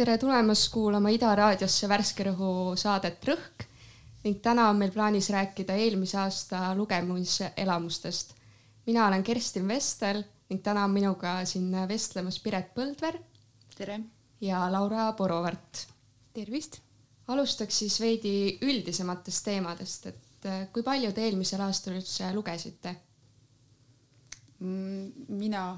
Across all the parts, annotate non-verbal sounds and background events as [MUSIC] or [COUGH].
tere tulemast kuulama Ida raadiosse värske rõhu saadet Rõhk ning täna on meil plaanis rääkida eelmise aasta lugemiselamustest. mina olen Kerstin Vestel ning täna on minuga siin vestlemas Piret Põldver. tere! ja Laura Porovart. tervist! alustaks siis veidi üldisematest teemadest, et äh, kui palju te eelmisel aastal üldse lugesite? Mm, mina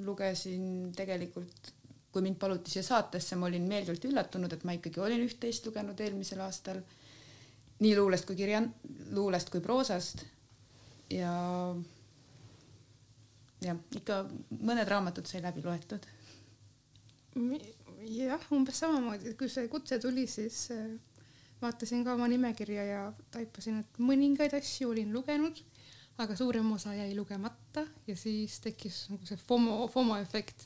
lugesin tegelikult kui mind paluti siia saatesse, ma olin meeldivalt üllatunud, et ma ikkagi olin üht-teist lugenud eelmisel aastal. nii luulest kui kirja, luulest kui proosast. ja, jah, ikka mõned raamatud sai läbi loetud. jah, umbes samamoodi, kui see kutse tuli, siis äh, vaatasin ka oma nimekirja ja taipasin, et mõningaid asju olin lugenud, aga suurem osa jäi lugemata ja siis tekkis nagu see FOMO, FOMO efekt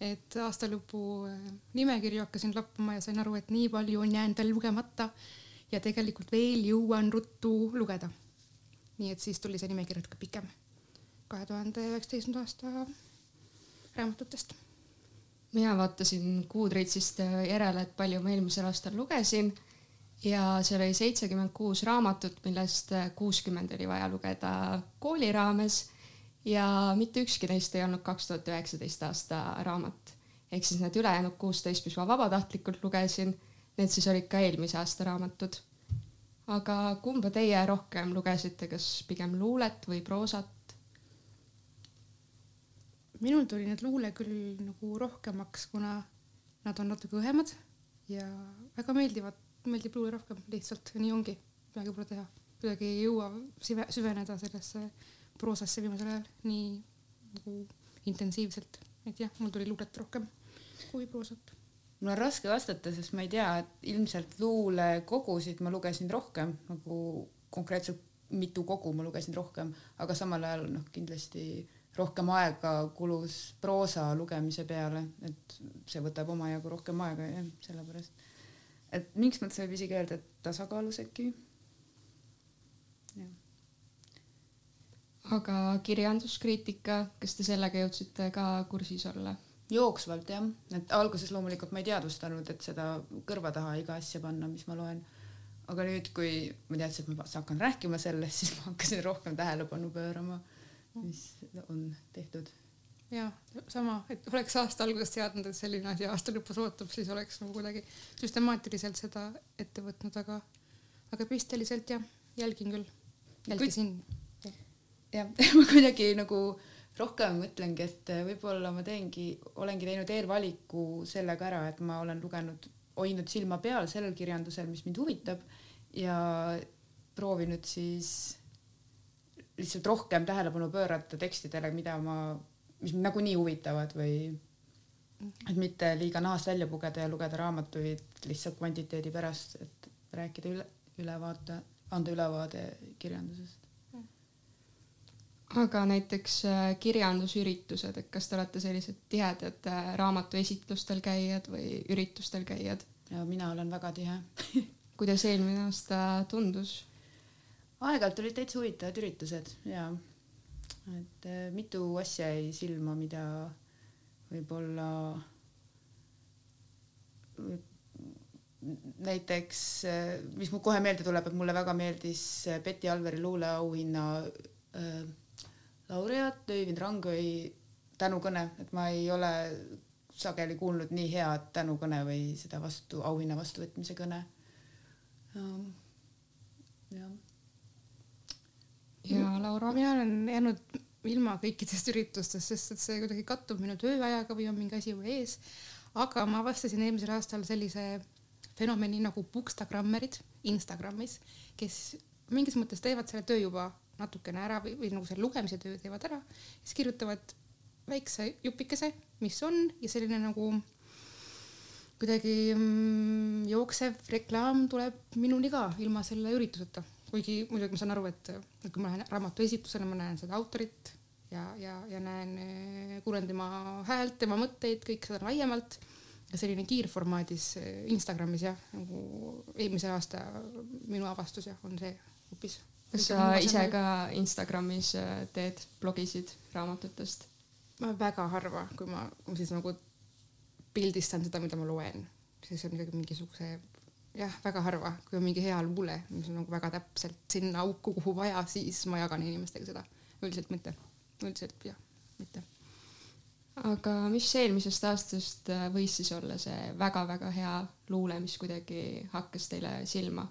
et aasta lõpu äh, nimekirju hakkasin lappama ja sain aru, et nii palju on jäänud veel lugemata ja tegelikult veel jõuan ruttu lugeda. nii et siis tuli see nimekiri natuke pikem, kahe tuhande üheksateistkümnenda aasta raamatutest. mina vaatasin Goodreadsist järele, et palju ma eelmisel aastal lugesin ja seal oli seitsekümmend kuus raamatut, millest kuuskümmend oli vaja lugeda kooli raames ja mitte ükski neist ei olnud kaks tuhat üheksateist aasta raamat. ehk siis need ülejäänud kuusteist, mis ma vabatahtlikult lugesin, need siis olid ka eelmise aasta raamatud. aga kumba teie rohkem lugesite, kas pigem luulet või proosat? minul tuli need luule küll nagu rohkemaks, kuna nad on natuke õhemad ja väga meeldivad, meeldib luule rohkem lihtsalt, nii ongi, midagi pole teha, kuidagi ei jõua süveneda sellesse proosasse viimasel ajal nii nagu intensiivselt, et jah, mul tuli luulet rohkem kui proosat. mul on raske vastata, sest ma ei tea, et ilmselt luulekogusid ma lugesin rohkem nagu konkreetselt mitu kogu ma lugesin rohkem, aga samal ajal noh, kindlasti rohkem aega kulus proosa lugemise peale, et see võtab omajagu rohkem aega jah, sellepärast. et mingis mõttes võib isegi öelda, et tasakaalus äkki. Aga kirjanduskriitika, kas te sellega jõudsite ka kursis olla? jooksvalt jah, et alguses loomulikult ma ei teadvustanud, et seda kõrva taha iga asja panna, mis ma loen. aga nüüd, kui ma teadsin, et ma hakkan rääkima sellest, [LAUGHS] siis ma hakkasin rohkem tähelepanu pöörama, mis on tehtud. ja sama, et oleks aasta alguses teadnud, et selline asi aasta lõpus ootab, siis oleks nagu kuidagi süstemaatiliselt seda ette võtnud, aga, aga pisteliselt jah, jälgin küll, jälgisin Kui jah [LAUGHS] ma kuidagi nagu rohkem mõtlengi, et võib-olla ma teengi, olengi teinud eelvaliku sellega ära, et ma olen lugenud, hoidnud silma peal sellel kirjandusel, mis mind huvitab ja proovinud siis lihtsalt rohkem tähelepanu pöörata tekstidele, mida ma, mis mind nagunii huvitavad või et mitte liiga nahast välja pugeda ja lugeda raamatuid lihtsalt kvantiteedi pärast, et rääkida üle, ülevaate, anda ülevaade kirjandusest aga näiteks äh, kirjandusüritused, et kas te olete sellised tihedad äh, raamatuesitlustel käijad või üritustel käijad? ja mina olen väga tihe [LAUGHS] kuidas eelmine aasta tundus? aeg-ajalt olid täitsa huvitavad üritused ja et äh, mitu asja jäi silma, mida võib-olla näiteks, mis mul kohe meelde tuleb, et mulle väga meeldis Betty Alveri luuleauhinna äh, laureaat Öivind Rangõi tänukõne, et ma ei ole sageli kuulnud nii head tänukõne või seda vastu, auhinna vastuvõtmise kõne. jah. ja Laura? mina olen jäänud ilma kõikidest üritustest, sest et see kuidagi kattub minu tööajaga või on mingi asi või ees. aga ma avastasin eelmisel aastal sellise fenomeni nagu bookstagrammerid Instagramis, kes mingis mõttes teevad selle töö juba natukene ära või, või nagu selle lugemise töö teevad ära, siis kirjutavad väikse jupikese, mis on ja selline nagu kuidagi mm, jooksev reklaam tuleb minuni ka ilma selle ürituseta, kuigi muidugi ma saan aru, et, kui ma lähen raamatu esitlusele, ma näen seda autorit ja, ja, ja näen, kuulen tema häält, tema mõtteid, kõik seda laiemalt. Ja selline kiirformaadis Instagramis jah, nagu eelmise aasta minu avastus jah, on see hoopis kas sa ise ka Instagramis äh, teed blogisid raamatutest? ma väga harva, kui ma siis nagu pildistan seda, mida ma loen, see on ikkagi mingisuguse jah, väga harva, kui on mingi hea luule, mis on nagu väga täpselt sinna auku, kuhu vaja, siis ma jagan inimestega seda. üldiselt mitte, üldiselt jah, mitte. aga mis eelmisest aastast äh, võis siis olla see väga-väga hea luule, mis kuidagi hakkas teile silma?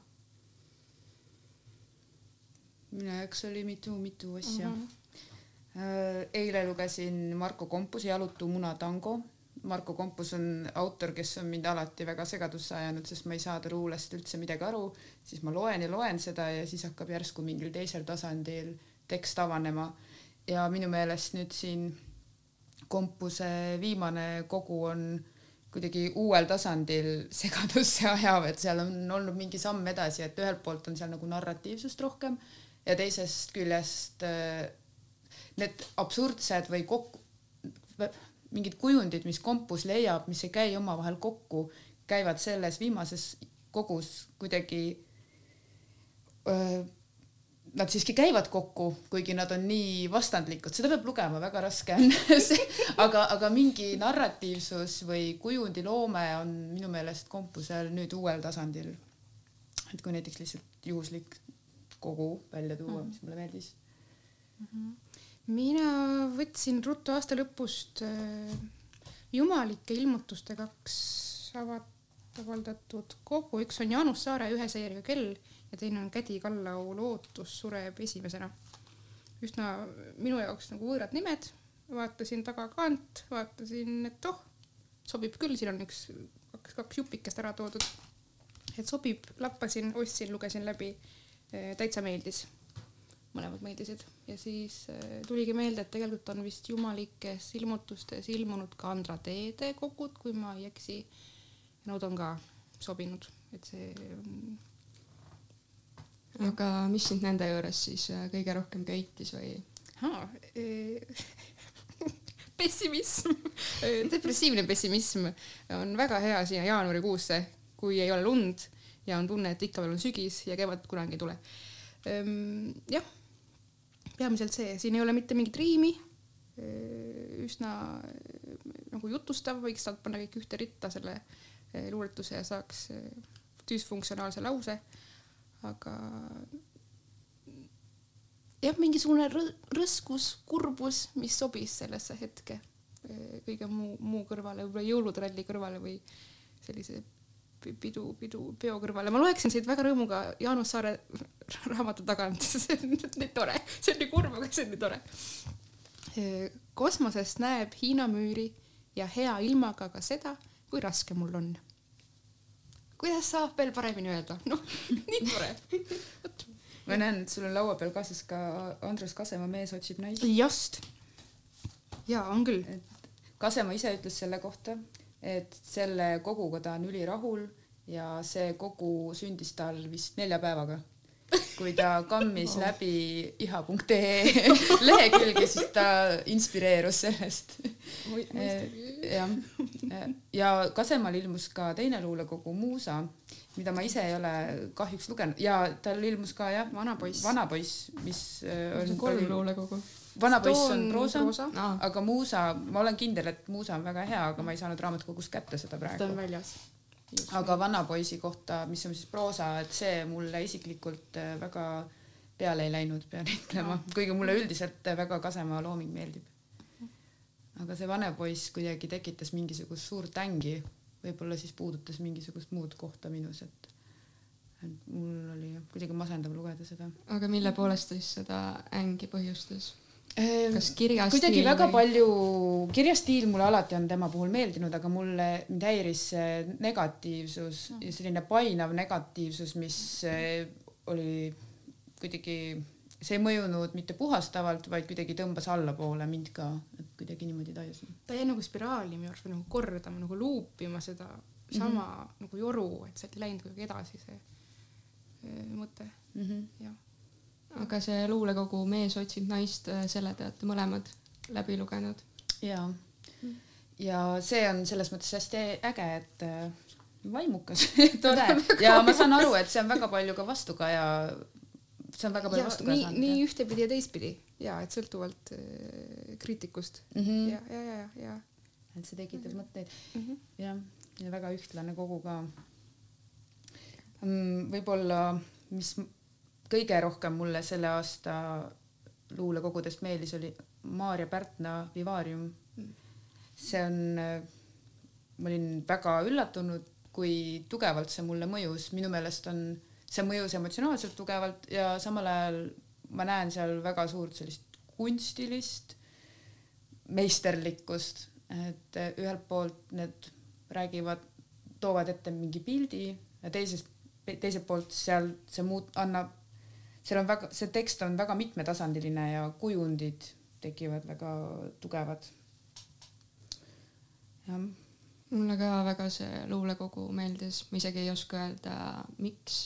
Minu jaoks oli mitu-mitu asja mm. -hmm. eile lugesin Marko Kompuse Jalutu munatango Marko Kompus on autor, kes on mind alati väga segadusse ajanud, sest ma ei saa ta luulest üldse midagi aru, siis ma loen ja loen seda ja siis hakkab järsku mingil teisel tasandil tekst avanema. ja minu meelest nüüd siin Kompuse viimane kogu on kuidagi uuel tasandil [LAUGHS] segadusse ajav, et seal on olnud mingi samm edasi, et ühelt poolt on seal nagu narratiivsust rohkem ja teisest küljest äh, need absurdsed või kokku mingid kujundid, mis kompus leiab, mis ei käi omavahel kokku, käivad selles viimases kogus kuidagi öö, nad siiski käivad kokku, kuigi nad on nii vastandlikud, seda peab lugema, väga raske on [LAUGHS] aga, aga mingi narratiivsus või kujundiloome on minu meelest kompusel nüüd uuel tasandil. et kui näiteks lihtsalt juhuslik kogu välja tuua, mis mulle meeldis mm. -hmm mina võtsin ruttu aasta lõpust äh, jumalike ilmutuste kaks avaldatud kogu, üks on Jaanus Saare Ühe seeriga kell ja teine on Kädi Kallau Lootus sureb esimesena. üsna minu jaoks nagu võõrad nimed, vaatasin tagakaant, vaatasin, et oh, sobib küll, siin on üks, kaks, kaks jupikest ära toodud. et sobib, lappasin, ostsin, lugesin läbi, täitsa meeldis mõlemad meeldisid ja siis äh, tuligi meelde, et tegelikult on vist jumalikes ilmutustes ilmunud ka Andra Teede kogud, kui ma ei eksi. Nad on ka sobinud, et see on. aga mis sind nende juures siis äh, kõige rohkem köitis või? [LAUGHS] Pessimism depressiivne pessimism on väga hea siia jaanuarikuusse, kui ei ole lund ja on tunne, et ikka veel on sügis ja kevad kunagi ei tule. Ehm, jah peamiselt see, siin ei ole mitte mingit riimi, üsna nagu jutustav, võiks sealt panna kõik ühte ritta selle luuletuse ja saaks düsfunktsionaalse lause. aga jah, mingisugune rõskus, kurbus, mis sobis sellesse hetke kõige muu, muu kõrvale, võib-olla jõulutralli kõrvale või sellise pidu, pidu, peo kõrvale. ma loeksin siit väga rõõmuga Jaanus Saare [LAUGHS] raamatu tagant, [LAUGHS] see on nii tore, see on nii kurb, aga see on nii tore. kosmosest näeb Hiina müüri ja hea ilmaga ka seda, kui raske mul on. kuidas saab veel paremini öelda, [LAUGHS] noh, nii tore ma näen, et sul on laua peal kaasas ka Andrus Kasemaa Mees otsib naist. just. ja on küll. Kasemaa ise ütles selle kohta, et selle koguga ta on ülirahul ja see kogu sündis tal vist nelja päevaga. kui ta kammis oh. läbi iha.ee [LAUGHS] lehekülge, siis ta inspireerus sellest. jah, ja Kasemaal ilmus ka teine luulekogu Muusa, mida ma ise ei ole kahjuks lugenud ja tal ilmus ka jah, Vanapoiss, Vanapoiss, mis äh, on kolm luulekogu vanapoiss on proosa, proosa., aga Muusa, ma olen kindel, et Muusa on väga hea, aga ma ei saanud raamatukogust kätte seda praegu. ta on väljas. aga Vanapoisi kohta, mis on siis proosa, et see mulle isiklikult äh, väga peale ei läinud, pean ütlema, kuigi mulle üldiselt väga Kasemaa looming meeldib. aga see Vanepoiss kuidagi tekitas mingisugust suurt ängi, võib-olla siis puudutas mingisugust muud kohta minus, et et mul oli kuidagi masendav lugeda seda. aga mille poolest siis seda ängi põhjustas? Ehm, kas kirjastiil? kuidagi väga või... palju, kirjastiil mulle alati on tema puhul meeldinud, aga mulle, mind häiris see negatiivsus mm. ja selline painav negatiivsus, mis eh, oli kuidagi, see ei mõjunud mitte puhastavalt, vaid kuidagi tõmbas allapoole mind ka, et kuidagi niimoodi tajusin. ta jäi nagu spiraali minu arust nagu kordama, nagu luupima seda sama mm -hmm. nagu joru, et sealt ei läinud kuidagi edasi see eh, mõte mm. -hmm. jah aga see luulekogu Mees otsib naist, äh, selle te olete mõlemad läbi lugenud. ja, ja see on selles mõttes hästi äge, et äh, vaimukas [LAUGHS] tore ja ma saan aru, et see on väga palju ka vastukaja, see on väga palju vastukaja saanud. nii ühtepidi ja teistpidi ja et sõltuvalt äh, kriitikust mm. -hmm. ja, ja, ja, ja. et see tekitab mm -hmm. mõtteid mm -hmm. jah ja väga ühtlane kogu ka. võib-olla, mis kõige rohkem mulle selle aasta luulekogudest meeldis, oli Maarja Pärtna Vivarium. see on, ma olin väga üllatunud, kui tugevalt see mulle mõjus, minu meelest on, see mõjus emotsionaalselt tugevalt ja samal ajal ma näen seal väga suurt sellist kunstilist meisterlikkust, et ühelt poolt need räägivad, toovad ette mingi pildi ja teisest, teiselt poolt seal see muut-, annab, seal on väga, see tekst on väga mitmetasandiline ja kujundid tekivad väga tugevad. jah. mulle ka väga see luulekogu meeldis, ma isegi ei oska öelda, miks.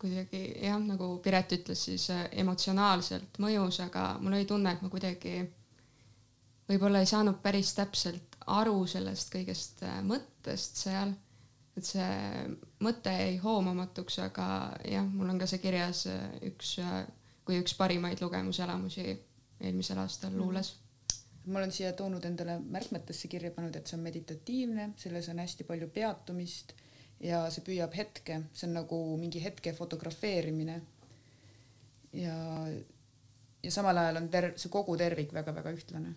kuidagi jah, nagu Piret ütles, siis äh, emotsionaalselt mõjus, aga mul oli tunne, et ma kuidagi võib-olla ei saanud päris täpselt aru sellest kõigest äh, mõttest seal, et see mõte jäi hoomamatuks, aga jah, mul on ka see kirjas äh, üks, äh, kui üks parimaid lugemuselamusi eelmisel aastal mhm. luules ma olen siia toonud endale märkmetesse kirja pannud, et see on meditatiivne, selles on hästi palju peatumist ja see püüab hetke, see on nagu mingi hetke fotografeerimine. ja, ja samal ajal on ter-, see kogu tervik väga-väga ühtlane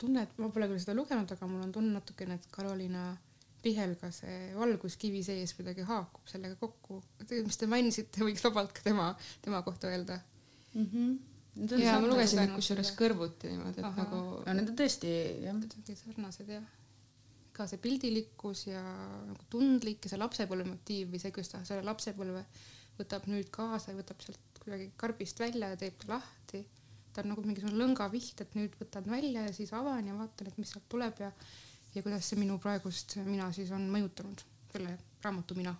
tunne, et ma pole küll seda lugenud, aga mul on tunne natukene, et Karoliina Pihelga see valguskivi sees kuidagi haakub sellega kokku. mis te mainisite, võiks vabalt ka tema, tema kohta öelda mm. -hmm. ja ma lugesin neid kusjuures kõrvuti niimoodi, et Aha. nagu. no need on tõesti jah. kuidagi sarnased jah. ka see pildilikkus ja nagu tundlik ja see lapsepõlve motiiv või see, kuidas ta selle lapsepõlve võtab nüüd kaasa ja võtab sealt kuidagi karbist välja ja teeb ta lahti ta on nagu mingisugune lõngaviht, et nüüd võtan välja ja siis avan ja vaatan, et mis sealt tuleb ja ja kuidas see minu praegust mina siis on mõjutanud, selle raamatu mina.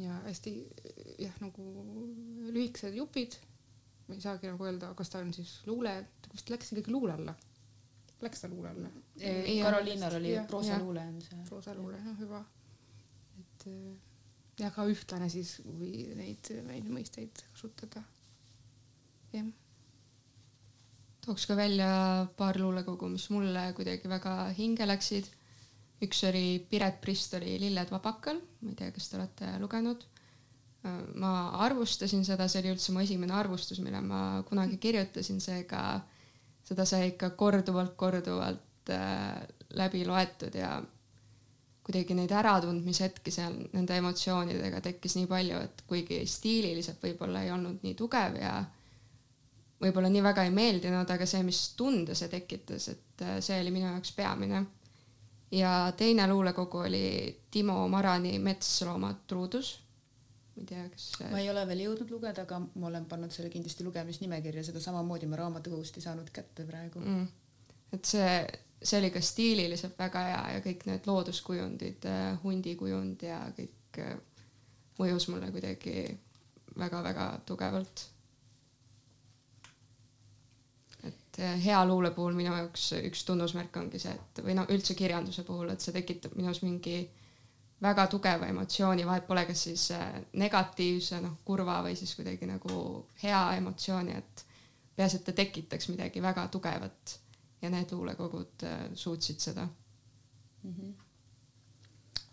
ja hästi jah, nagu lühikesed jupid, ma ei saagi nagu öelda, kas ta on siis luule, vist läks ikkagi luule alla. Läks ta luule alla? Karoliinal oli proosaluule on see. proosaluule, noh juba. et ja ka ühtlane siis, kui neid, neid mõisteid kasutada jah. tooks ka välja paar luulekogu, mis mulle kuidagi väga hinge läksid. üks oli Piret Pristoli Lilled vabakal, ma ei tea, kas te olete lugenud. ma arvustasin seda, see oli üldse mu esimene arvustus, mille ma kunagi kirjutasin, seega seda sai ikka korduvalt-korduvalt äh, läbi loetud ja kuidagi neid äratundmishetki seal nende emotsioonidega tekkis nii palju, et kuigi stiililiselt võib-olla ei olnud nii tugev ja võib-olla nii väga ei meeldinud, aga see, mis tunde see tekitas, et äh, see oli minu jaoks peamine. ja teine luulekogu oli Timo Marani Metsloomad truudus. ma ei tea, kas. ma ei ole veel jõudnud lugeda, aga ma olen pannud selle kindlasti lugemisnimekirja, seda samamoodi ma raamatukogust ei saanud kätte praegu mm.. et see, see oli ka stiililiselt väga hea ja kõik need looduskujundid, äh, hundikujund ja kõik äh, mõjus mulle kuidagi väga-väga tugevalt et eh, hea luule puhul minu jaoks üks tunnusmärk ongi see, et või no üldse kirjanduse puhul, et see tekitab minus mingi väga tugeva emotsiooni, vahet pole, kas siis eh, negatiivse, noh, kurva või siis kuidagi nagu hea emotsiooni, et peaasi, et ta tekitaks midagi väga tugevat. Ja need luulekogud eh, suutsid seda. Mm. -hmm.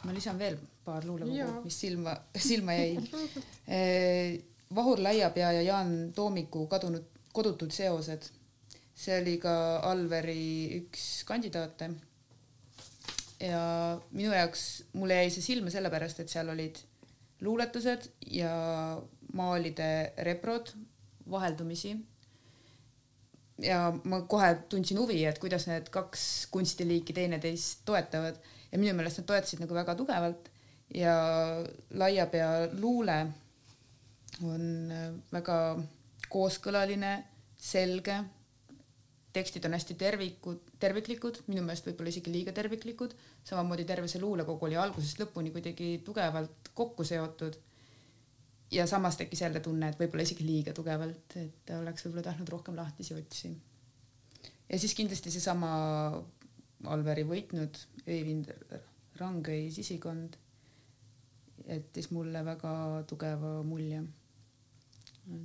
ma lisan veel paar luulekogu, mis silma, [LAUGHS] silma jäi. [LAUGHS] Vahur Laiapea ja Jaan Toomiku kadunud kodutud seosed see oli ka Alveri üks kandidaate. ja minu jaoks, mulle jäi see silma sellepärast, et seal olid luuletused ja maalide reprod vaheldumisi. ja ma kohe tundsin huvi, et kuidas need kaks kunstiliiki teineteist toetavad ja minu meelest nad toetasid nagu väga tugevalt ja laiapea luule on väga kooskõlaline, selge tekstid on hästi tervikud, terviklikud, minu meelest võib-olla isegi liiga terviklikud, samamoodi terve see luulekogu oli algusest lõpuni kuidagi tugevalt kokku seotud. ja samas tekkis jälle tunne, et võib-olla isegi liiga tugevalt, et oleks võib-olla tahtnud rohkem lahtisi otsi. ja siis kindlasti seesama Alveri võitnud Öivind Rangõi sisikond jättis mulle väga tugeva mulje. ma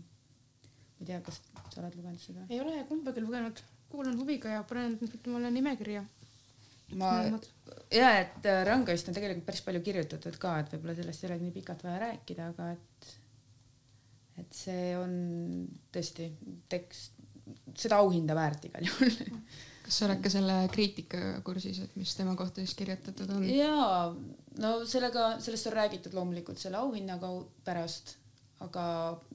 ei tea, kas sa oled lugenud seda? ei ole kumbagi lugenud kuulan huviga ja panen omale nimekirja. ma ja et äh, Rangoist on tegelikult päris palju kirjutatud ka, et võib-olla sellest ei olegi nii pikalt vaja rääkida, aga et et see on tõesti tekst, seda auhinda väärt igal juhul kas sa oled ka selle kriitikaga kursis, et mis tema kohta siis kirjutatud on? jaa, no sellega, sellest on räägitud loomulikult selle auhinna pärast, aga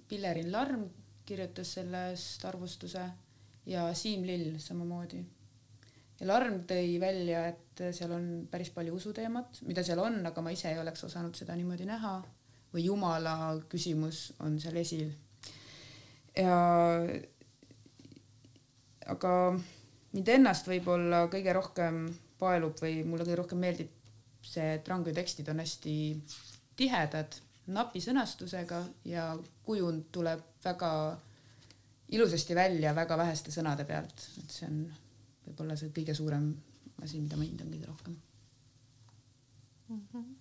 Pillerin Larm kirjutas sellest arvustuse ja Siim Lill samamoodi. ja Larm tõi välja, et seal on päris palju usuteemat, mida seal on, aga ma ise ei oleks osanud seda niimoodi näha või Jumala küsimus on seal esil. ja aga mind ennast võib-olla kõige rohkem paelub või mulle kõige rohkem meeldib see, et Rangö tekstid on hästi tihedad, napi sõnastusega ja kujund tuleb väga ilusasti välja väga väheste sõnade pealt, et see on võib-olla see kõige suurem asi, mida ma hindan kõige rohkem mm. -hmm.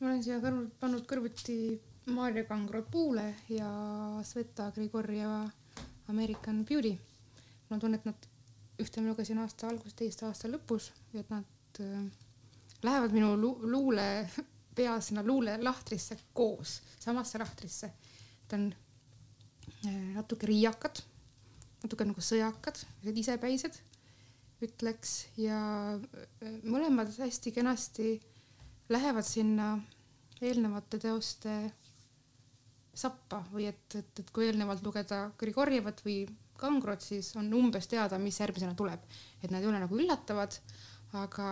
ma olen siia kõrv, pannud kõrvuti Maarja Kangro Puule ja Sveta Grigorjeva American Beauty. ma tunnen, et nad ühte ma lugesin aasta alguses, teist aasta lõpus ja et nad äh, lähevad minu lu luule [LAUGHS] peas sinna luulelahtrisse koos, samasse lahtrisse. ta on natuke riiakad, natuke nagu sõjakad, isepäised, ütleks, ja äh, mõlemad hästi kenasti lähevad sinna eelnevate teoste sappa või et, et, et kui eelnevalt lugeda Grigorjevat või Kangrot, siis on umbes teada, mis järgmisena tuleb, et nad ei ole nagu üllatavad, aga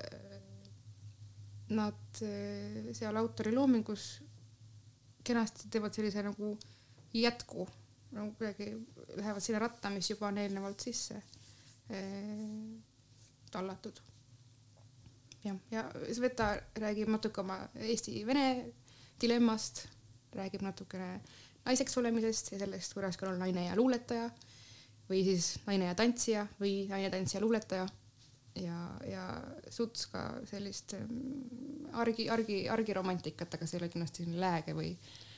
äh, nad seal autori loomingus kenasti teevad sellise nagu jätku, no kuidagi lähevad sinna ratta, mis juba on eelnevalt sisse eh, tallatud. jah, ja Sveta räägib natuke oma Eesti-Vene dilemmast, räägib natukene naiseks olemisest ja sellest, kuidas ka olla naine ja luuletaja või siis naine ja tantsija või naine, tantsija, luuletaja ja, ja suts ka sellist mm, argi, argi, argiromantikat, aga see ei ole kindlasti lääge või Äh,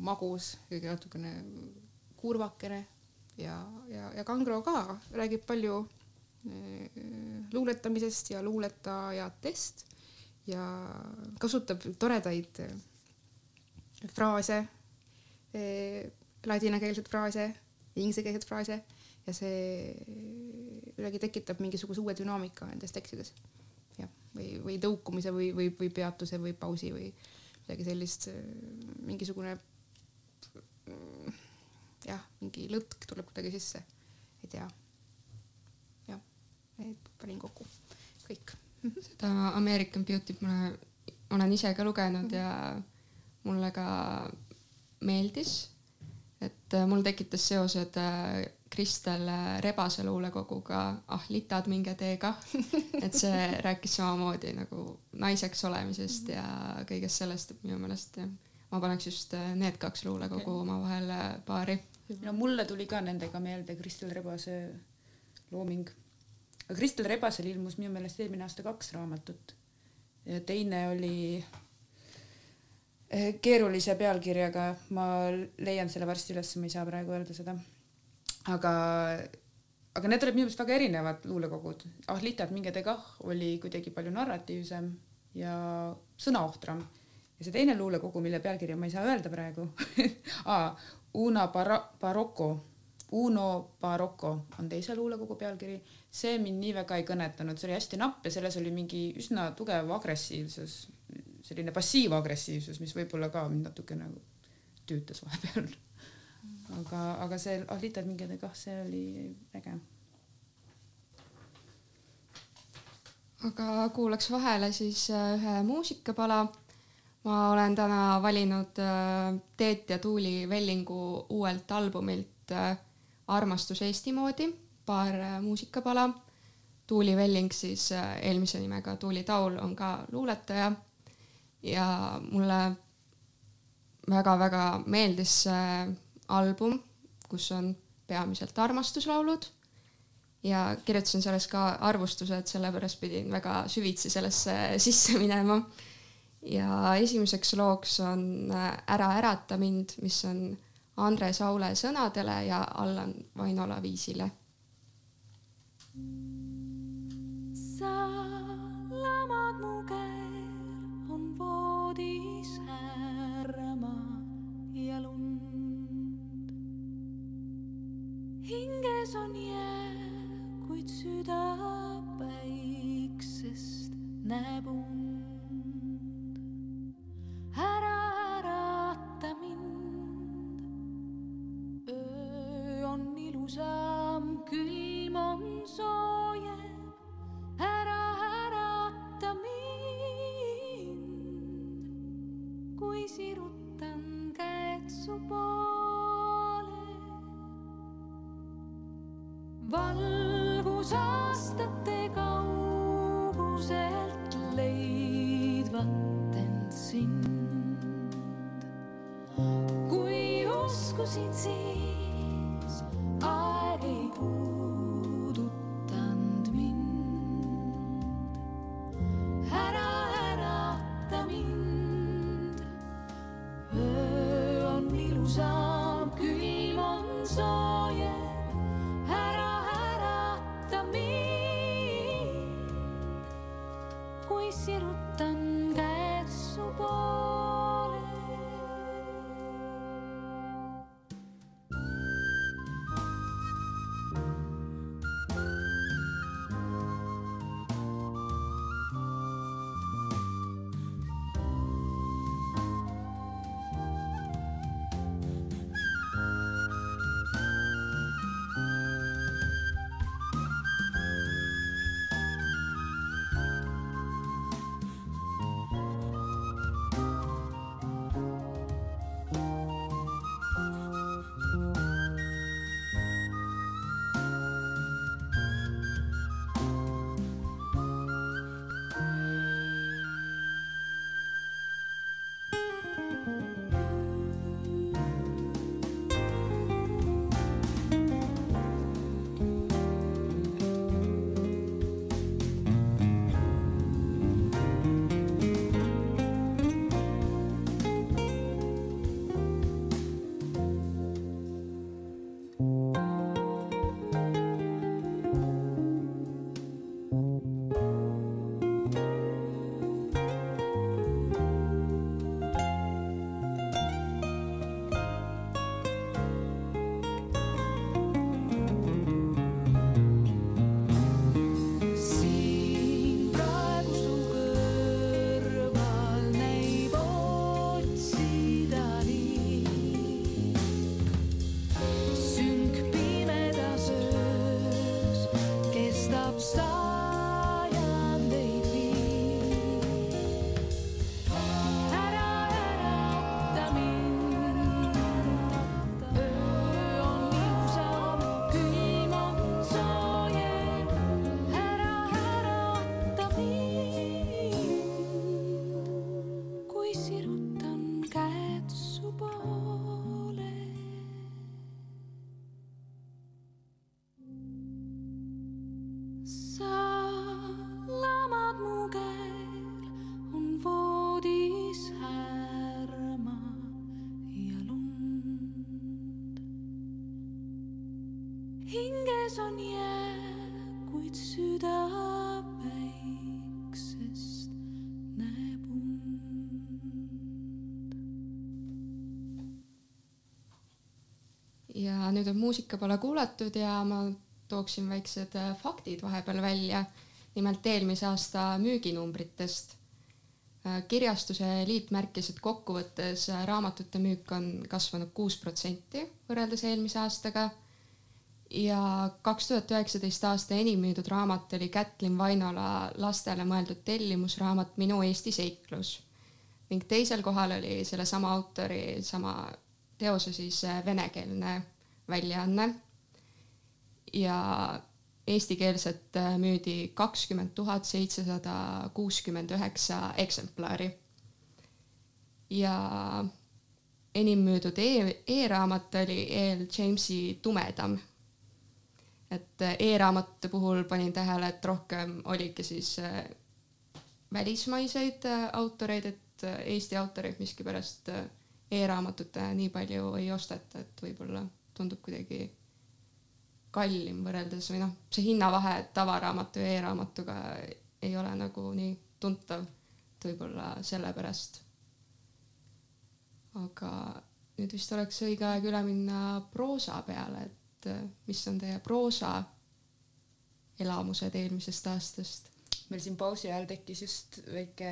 magus, kõige natukene kurvakene ja, ja, ja Kangro ka räägib palju äh, luuletamisest ja luuletajatest ja kasutab toredaid äh, fraase, ladinakeelseid fraase, inglisekeelseid fraase ja see kuidagi tekitab mingisuguse uue dünaamika nendes tekstides. jah, või, või tõukumise või, või, või peatuse või pausi või midagi sellist, mingisugune jah, mingi lõtk tuleb kuidagi sisse, ei tea. jah, need panin kokku, kõik. [LAUGHS] seda American Beauty't ma olen ise ka lugenud ja mulle ka meeldis, et mul tekitas seosed äh, Kristel Rebase luulekoguga Ah litad, minge tee kah. [LAUGHS] et see rääkis samamoodi nagu naiseks olemisest ja kõigest sellest, et minu meelest ma paneks just äh, need kaks luulekogu okay. omavahel äh, paari. no mulle tuli ka nendega meelde Kristel Rebase looming. aga Kristel Rebasel ilmus minu meelest eelmine aasta kaks raamatut. ja teine oli äh, keerulise pealkirjaga, ma leian selle varsti üles, ma ei saa praegu öelda seda. Aga, aga need olid minu meelest väga erinevad luulekogud. Ah litad, minge te kah oli kuidagi palju narratiivsem ja sõnaohtram. Ja see teine luulekogu, mille pealkirja ma ei saa öelda praegu [LAUGHS] ah, Una Bar-, Barocco, Uno Barocco on teise luulekogu pealkiri. see mind nii väga ei kõnetanud, see oli hästi napp ja selles oli mingi üsna tugev agressiivsus, selline passiivagressiivsus, mis võib-olla ka mind natuke nagu tüütas vahepeal aga, aga see Alita Mingede kah, see oli äge. aga kuulaks vahele siis äh, ühe muusikapala. ma olen täna valinud äh, Teet ja Tuuli Vellingu uuelt albumilt äh, Armastus Eesti moodi, paar muusikapala. Tuuli Velling siis eelmise nimega Tuuli Taul on ka luuletaja ja mulle väga-väga meeldis see album, kus on peamiselt armastuslaulud ja kirjutasin selles ka arvustused, sellepärast pidin väga süvitsi sellesse [LAUGHS] sisse minema. ja esimeseks looks on äh, Ära ärata mind, mis on Andres Aule sõnadele ja Allan Vainola viisile sa hinges on jää, kuid süda nüüd on muusika pole kuulatud ja ma tooksin väiksed äh, faktid vahepeal välja. nimelt eelmise aasta müüginumbritest. Äh, kirjastuse liit märkis, et kokkuvõttes äh, raamatute müük on kasvanud kuus protsenti võrreldes eelmise aastaga. ja kaks tuhat üheksateist aasta enim müüdud raamat oli Kätlin Vainola lastele mõeldud tellimusraamat Minu Eesti seiklus ning teisel kohal oli sellesama autori sama teose siis venekeelne väljaanne. ja eestikeelset äh, müüdi kakskümmend tuhat seitsesada kuuskümmend üheksa eksemplari. ja enim müüdud e e-raamat oli E.L. Jamesi Tumedam. et äh, e-raamatute puhul panin tähele, et rohkem oligi siis äh, välismaiseid autoreid, et Eesti autoreid miskipärast e-raamatut nii palju ei osteta, et võib-olla tundub kuidagi kallim võrreldes või noh, see hinnavahe tavaraamatu ja e-raamatuga ei ole nagu nii tuntav, et võib-olla sellepärast. aga nüüd vist oleks õige aeg üle minna proosa peale, et äh, mis on teie proosa elamused eelmisest aastast? meil siin pausi ajal tekkis just väike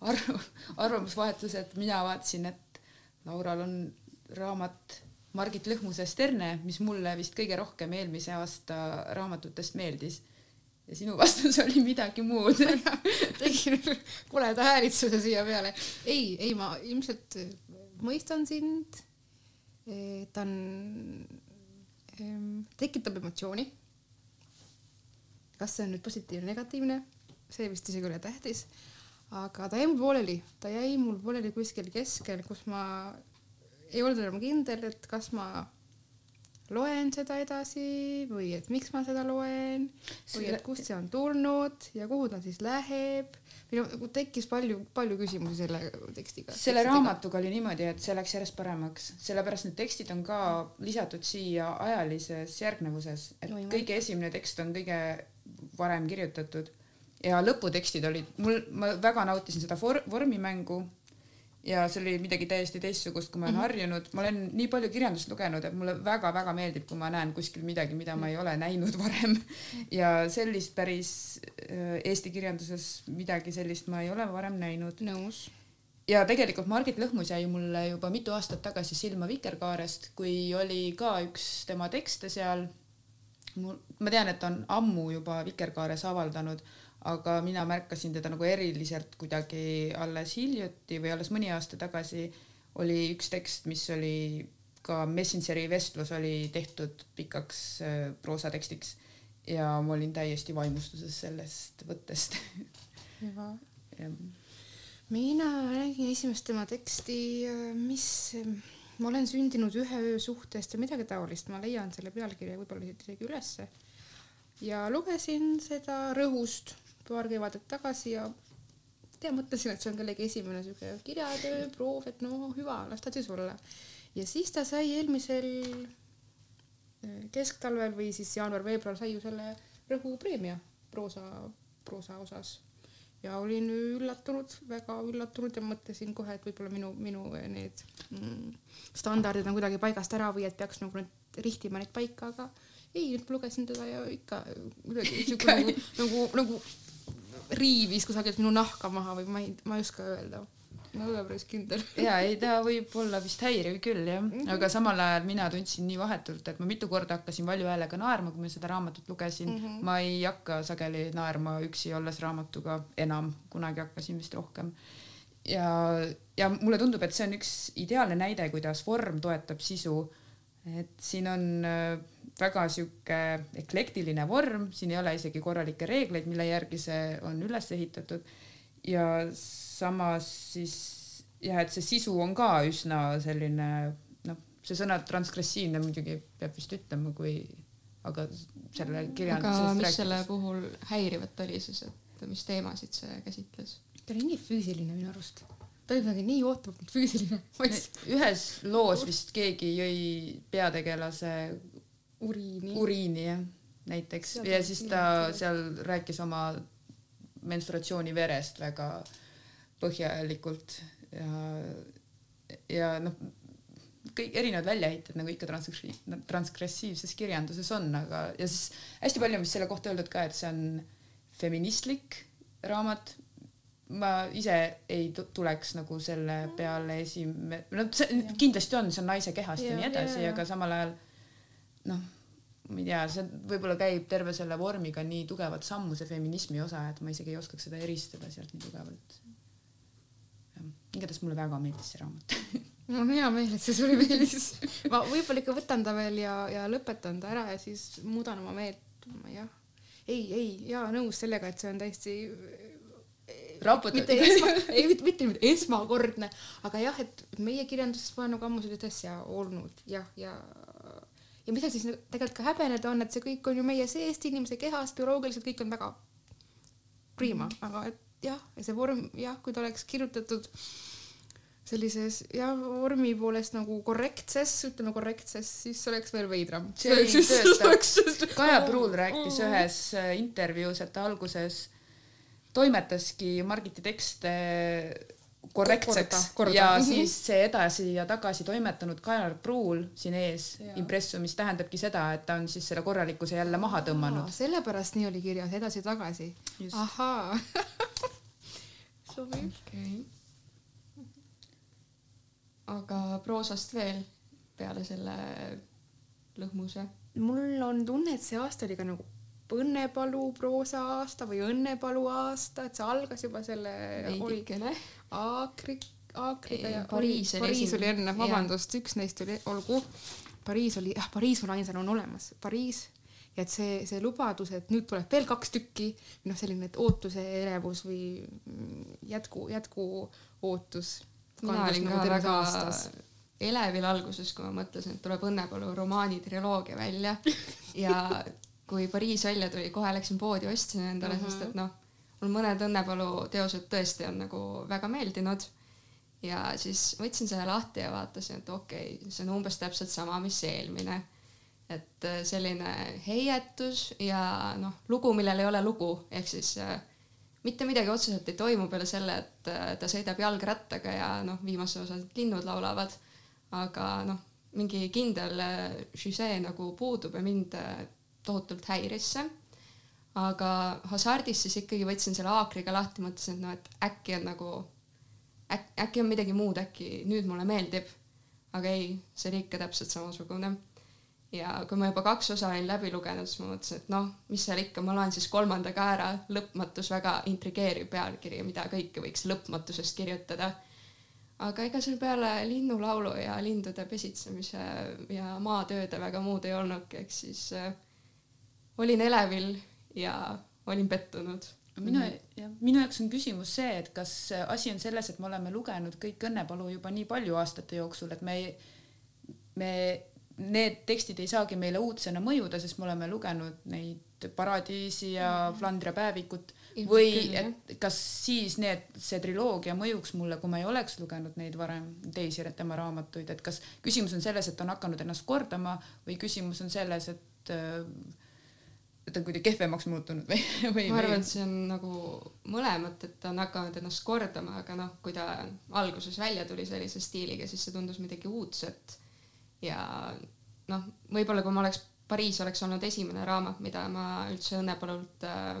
arv, arvamusvahetus, et mina vaatasin, et Laural on raamat Margit Lõhmuse Sterne, mis mulle vist kõige rohkem eelmise aasta raamatutest meeldis. ja sinu vastus oli midagi muud [LAUGHS] tegin koleda häälitsuse siia peale. ei, ei, ma ilmselt mõistan sind. ta on, tekitab emotsiooni. kas see on nüüd positiivne, negatiivne, see vist isegi ei ole tähtis. aga ta jäi mul pooleli, ta jäi mul pooleli kuskil keskel, kus ma ei olnud enam kindel, et kas ma loen seda edasi või et miks ma seda loen või et kust see on tulnud ja kuhu ta siis läheb. meil nagu tekkis palju, palju küsimusi selle tekstiga. selle raamatuga oli niimoodi, et see läks järjest paremaks, sellepärast need tekstid on ka lisatud siia ajalises järgnevuses, et no, kõige esimene tekst on kõige varem kirjutatud ja lõputekstid olid, mul, ma väga nautisin seda for, vormimängu ja see oli midagi täiesti teistsugust, kui ma olen mm -hmm. harjunud, ma olen nii palju kirjandust lugenud, et mulle väga-väga meeldib, kui ma näen kuskil midagi, mida ma ei ole näinud varem. ja sellist päris äh, Eesti kirjanduses midagi sellist ma ei ole varem näinud. nõus. ja tegelikult Margit Lõhmus jäi mulle juba mitu aastat tagasi silma Vikerkaarest, kui oli ka üks tema tekste seal. mul, ma tean, et ta on ammu juba Vikerkaares avaldanud aga mina märkasin teda nagu eriliselt kuidagi alles hiljuti või alles mõni aasta tagasi. Oli üks tekst, mis oli ka Messengeri vestlus oli tehtud pikaks äh, proosatekstiks. Ja ma olin täiesti vaimustuses sellest võttest. [LAUGHS] mina räägin esimest tema teksti, äh, mis, ma olen sündinud ühe öö suhtest ja midagi taolist, ma leian selle pealkirja võib-olla isegi ülesse. ja lugesin seda rõhust paar kevadet tagasi ja tea, mõtlesin, et see on kellegi esimene siuke kirjatöö, proov, et no hüva, las ta siis olla. ja siis ta sai eelmisel äh, kesktalvel või siis jaanuar-veebruar sai ju selle Rõhu preemia proosa, proosa osas. ja olin üllatunud, väga üllatunud ja mõtlesin kohe, et võib-olla minu, minu need mm, standardid on kuidagi paigast ära või et peaks nagu nüüd rihtima neid paika, aga ei, nüüd lugesin teda ja ikka kuidagi [LAUGHS] siuke nagu, nagu, nagu riivis kusagilt minu nahka maha või ma ei, ma ei oska öelda ma ei ole päris kindel. [LAUGHS] ja ei, ta võib olla vist häiriv küll jah -hmm. aga samal ajal mina tundsin nii vahetult, et ma mitu korda hakkasin valju häälega naerma, kui ma seda raamatut lugesin mm. -hmm. ma ei hakka sageli naerma üksi olles raamatuga enam, kunagi hakkasin vist rohkem. ja, ja mulle tundub, et see on üks ideaalne näide, kuidas vorm toetab sisu. et siin on äh, väga sihuke eklektiline vorm, siin ei ole isegi korralikke reegleid, mille järgi see on üles ehitatud. ja samas siis jah, et see sisu on ka üsna selline noh, see sõna transgressiivne muidugi peab vist ütlema, kui aga selle kirjandusest aga mis rääkides. selle puhul häirivat oli siis, et mis teemasid see käsitles? ta oli nii füüsiline minu arust ta oli kuidagi nii ootamatult füüsiline. ühes loos vist keegi jõi peategelase uriini. uriini jah, näiteks ja, ja siis ta seal rääkis oma menstruatsiooniverest väga põhjalikult ja, ja noh, kõik erinevad väljaheited nagu ikka transgressi-, transgressiivses kirjanduses on, aga ja siis hästi palju on vist selle kohta öeldud ka, et see on feministlik raamat. ma ise ei tuleks nagu selle peale esime-, no see kindlasti on, see on naise kehast ja, ja nii edasi, aga samal ajal noh, ma ei tea, see võib-olla käib terve selle vormiga nii tugevalt sammu, see feminismi osa, et ma isegi ei oskaks seda eristada sealt nii tugevalt. igatahes mulle väga meeldis see raamat [LAUGHS] mul on hea meel, et see sulle meeldis. [LAUGHS] ma võib-olla ikka võtan ta veel ja, ja lõpetan ta ära ja siis muudan oma meelt, ma jah. ei, ei, jaa, nõus sellega, et see on täiesti raputatud. ei, mitte, mitte nüüd esmakordne, aga jah, et meie kirjanduses pole nagu ammu sellist asja olnud jah, ja ja mida siis tegelikult ka häbeneda on, et see kõik on ju meie seest, inimese kehas, bioloogiliselt kõik on väga prima. Mm, aga et jah, ja see vorm jah, kui ta oleks kirjutatud sellises ja vormi poolest nagu korrektses, ütleme korrektses, siis oleks veel veidram. Kaja Pruul rääkis ühes äh, intervjuus, et ta alguses toimetaski Margiti tekste korrektseks korda, korda. ja siis see edasi ja tagasi toimetanud Kajar Pruul siin ees impressum, mis tähendabki seda, et ta on siis selle korralikkuse jälle maha tõmmanud. sellepärast nii oli kirjas edasi-tagasi. ahaa [LAUGHS] sobib okay.. aga proosast veel peale selle lõhmuse? mul on tunne, et see aasta oli ka nagu Õnnepalu proosa aasta või Õnnepalu aasta, et see algas juba selle. veidikene. Aakri, Aakriga ja Pariis Pariis oli enne, vabandust, üks neist oli, olgu. Pariis oli, jah, Pariis mul ainsana on olemas, Pariis ja et see, see lubadus, et nüüd tuleb veel kaks tükki, noh, selline ootuse elevus või jätku, jätku ootus. mina olin nagu ka väga aastas. elevil alguses, kui ma mõtlesin, et tuleb Õnnepalu romaani triloogia välja [LAUGHS] ja kui Pariis välja tuli, kohe läksin poodi, ostsin endale mm, -hmm. sest et noh, mul mõned Õnnepalu teosed tõesti on nagu väga meeldinud. ja siis võtsin selle lahti ja vaatasin, et okei okay,, see on umbes täpselt sama, mis eelmine. et äh, selline heietus ja noh, lugu, millel ei ole lugu, ehk siis äh, mitte midagi otseselt ei toimu peale selle, et äh, ta sõidab jalgrattaga ja noh, viimasel osal linnud laulavad. aga noh, mingi kindel žüsee nagu puudub ja mind tohutult häiris see. aga hasardis siis ikkagi võtsin selle haakriga lahti, mõtlesin, et noh, et äkki on nagu äk,, äkki on midagi muud, äkki nüüd mulle meeldib. aga ei, see oli ikka täpselt samasugune. ja kui ma juba kaks osa olin läbi lugenud, siis ma mõtlesin, et noh, mis seal ikka, ma loen siis kolmanda ka ära, lõpmatus, väga intrigeeriv pealkiri, mida kõike võiks lõpmatusest kirjutada aga ega seal peale linnulaulu ja lindude pesitsemise ja maatööde väga muud ei olnudki, ehk siis äh, olin elevil ja olin pettunud. minu, jah, minu jaoks on küsimus see, et kas asi on selles, et me oleme lugenud kõik Õnnepalu juba nii palju aastate jooksul, et me me, need tekstid ei saagi meile uudsena mõjuda, sest me oleme lugenud neid Paradiisi ja mhm. Flandria päevikut või et kas siis need, see triloogia mõjuks mulle, kui ma ei oleks lugenud neid varem, teisi tema raamatuid, et kas küsimus on selles, et on hakanud ennast kordama või küsimus on selles, et äh, et ta on kuidagi kehvemaks muutunud või, [LAUGHS] või? ma arvan, et see on nagu mõlemat, et ta on hakanud ennast kordama, aga noh, kui ta alguses välja tuli sellise stiiliga, siis see tundus midagi uudset. ja noh, võib-olla kui ma oleks, Pariis oleks olnud esimene raamat, mida ma üldse Õnnepalult äh,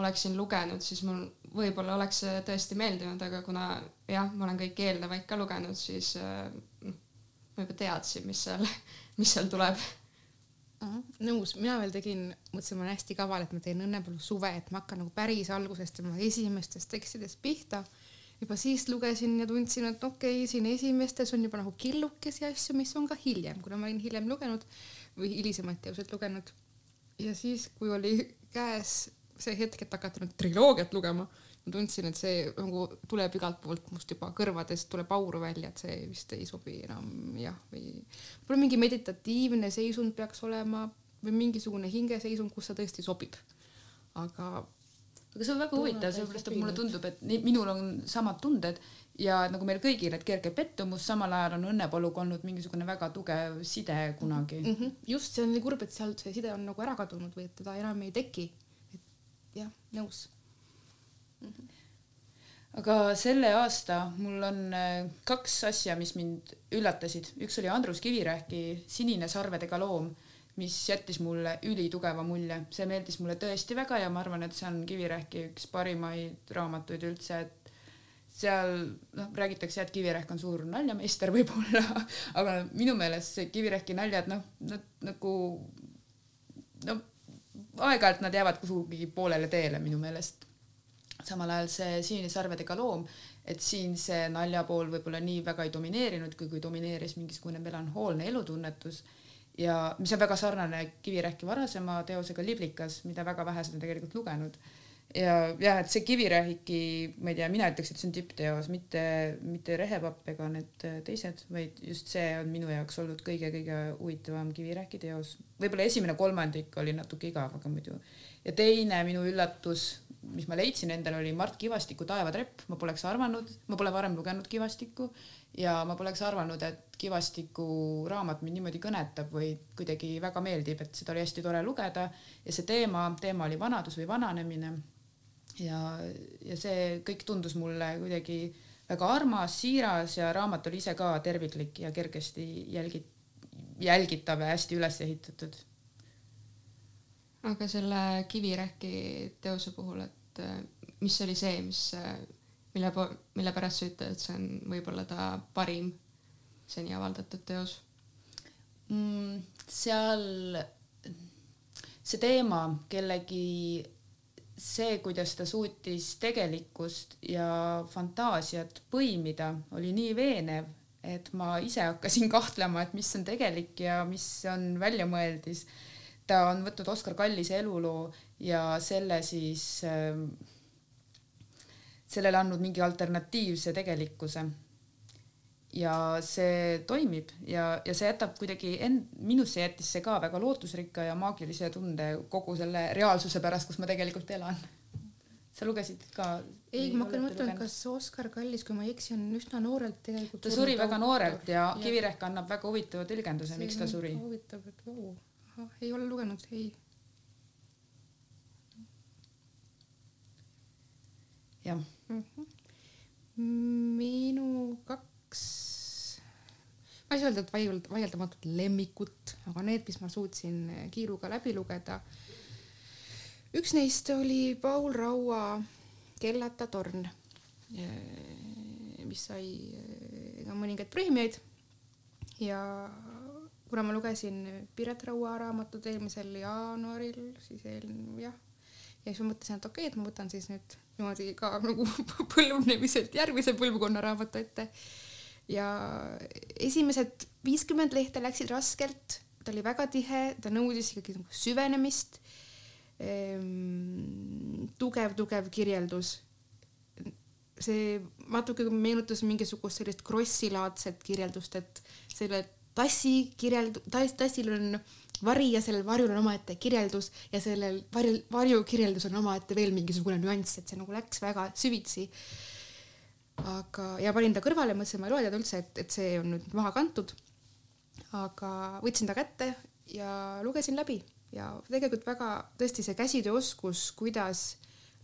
oleksin lugenud, siis mul võib-olla oleks see tõesti meeldinud, aga kuna jah, ma olen kõiki eelnevaid ka lugenud, siis äh, noh, ma juba teadsin, mis seal, [LAUGHS] mis seal tuleb nõus, mina veel tegin, mõtlesin, ma olen hästi kaval, et ma teen Õnnepalu suve, et ma hakkan nagu päris algusest tema esimestest tekstidest pihta. juba siis lugesin ja tundsin, et okei okay,, siin esimestes on juba nagu killukesi asju, mis on ka hiljem, kuna ma olin hiljem lugenud või hilisemaid teoseid lugenud. ja siis, kui oli käes see hetk, et hakata nüüd triloogiat lugema ma tundsin, et see nagu tuleb igalt poolt must juba kõrvadest tuleb auru välja, et see vist ei sobi enam jah, või võib-olla mingi meditatiivne seisund peaks olema või mingisugune hingeseisund, kus see tõesti sobib. aga. aga see on väga huvitav, sellepärast et mulle tundub, et nii, minul on samad tunded ja nagu meil kõigil, et kerge pettumus, samal ajal on Õnnepaluga olnud mingisugune väga tugev side kunagi mm. -hmm. just, see on nii kurb, et sealt see side on nagu ära kadunud või et teda enam ei teki. et jah, nõus aga selle aasta mul on äh, kaks asja, mis mind üllatasid, üks oli Andrus Kivirähki Sinine sarvedega loom, mis jättis mulle ülitugeva mulje, see meeldis mulle tõesti väga ja ma arvan, et see on Kivirähki üks parimaid raamatuid üldse, et seal noh, räägitakse, et Kivirähk on suur naljameister võib-olla, [LAUGHS] aga minu meelest see Kivirähki naljad noh, nad nagu no aeg-ajalt nad jäävad kuhugi poolele teele minu meelest samal ajal see Sinine sarvedega loom, et siin see nalja pool võib-olla nii väga ei domineerinud, kui, kui domineeris mingisugune melanhoolne elutunnetus ja mis on väga sarnane Kivirähki varasema teosega Liblikas, mida väga vähesed on tegelikult lugenud. ja jah, et see Kivirähiki, ma ei tea, mina ütleks, et see on tippteos, mitte, mitte Rehepapp ega need teised, vaid just see on minu jaoks olnud kõige-kõige huvitavam Kivirähki teos. võib-olla esimene kolmandik oli natuke igav, aga muidu. ja teine minu üllatus, mis ma leidsin endale, oli Mart Kivastiku Taevatrepp, ma poleks arvanud, ma pole varem lugenud Kivastikku ja ma poleks arvanud, et Kivastiku raamat mind niimoodi kõnetab või kuidagi väga meeldib, et seda oli hästi tore lugeda. Ja see teema, teema oli vanadus või vananemine. Ja, ja see kõik tundus mulle kuidagi väga armas, siiras ja raamat oli ise ka terviklik ja kergesti jälgi-, jälgitav ja hästi üles ehitatud. Aga selle Kivirähki teose puhul, et äh, mis oli see, mis, äh, mille mille pärast sa ütled, et see on võib-olla ta parim seni avaldatud teos mm,? seal see teema kellegi see, kuidas ta suutis tegelikkust ja fantaasiat põimida, oli nii veenev, et ma ise hakkasin kahtlema, et mis on tegelik ja mis on väljamõeldis. Ta on võtnud Oskar Kallise eluloo ja selle siis äh, sellele andnud mingi alternatiivse tegelikkuse ja see toimib ja, ja see jätab kuidagi end-, minusse jättis see ka väga lootusrikka ja maagilise tunde kogu selle reaalsuse pärast, kus ma tegelikult elan. sa lugesid ka? ei, ma hakkan mõtlema, kas Oskar Kallis, kui ma ei eksi, on üsna noorelt tegelikult. ta suri väga noorelt ja, ja Kivirehk annab väga huvitava tõlgenduse, miks ta suri. huvitav, et vau, ei ole lugenud, ei. jah mm. -hmm. minu kaks ma ei saa öelda, et vaield-, vaieldamatult lemmikut, aga need, mis ma suutsin kiiruga läbi lugeda. üks neist oli Paul Raua Kellata torn, mis sai ka mõningaid preemiaid. ja kuna ma lugesin Piret Raua raamatut eelmisel jaanuaril, siis eelmine jah, ja siis ma mõtlesin, et okei okay,, et ma võtan siis nüüd niimoodi ka nagu [LAUGHS] põlvnemiselt järgmise põlvkonna raamatu ette ja esimesed viiskümmend lehte läksid raskelt, ta oli väga tihe, ta nõudis ikkagi nagu süvenemist ehm,. tugev, tugev kirjeldus. see natuke meenutas mingisugust sellist Krossi-laadset kirjeldust, et selle tassi kirjeld-, tass, tassil on vari ja sellel varjul on omaette kirjeldus ja sellel varjul, varju kirjeldus on omaette veel mingisugune nüanss, et see nagu läks väga süvitsi aga, ja panin ta kõrvale, mõtlesin, ma ei loe teda üldse, et, et see on nüüd maha kantud. aga võtsin ta kätte ja lugesin läbi ja tegelikult väga tõesti see käsitööoskus, kuidas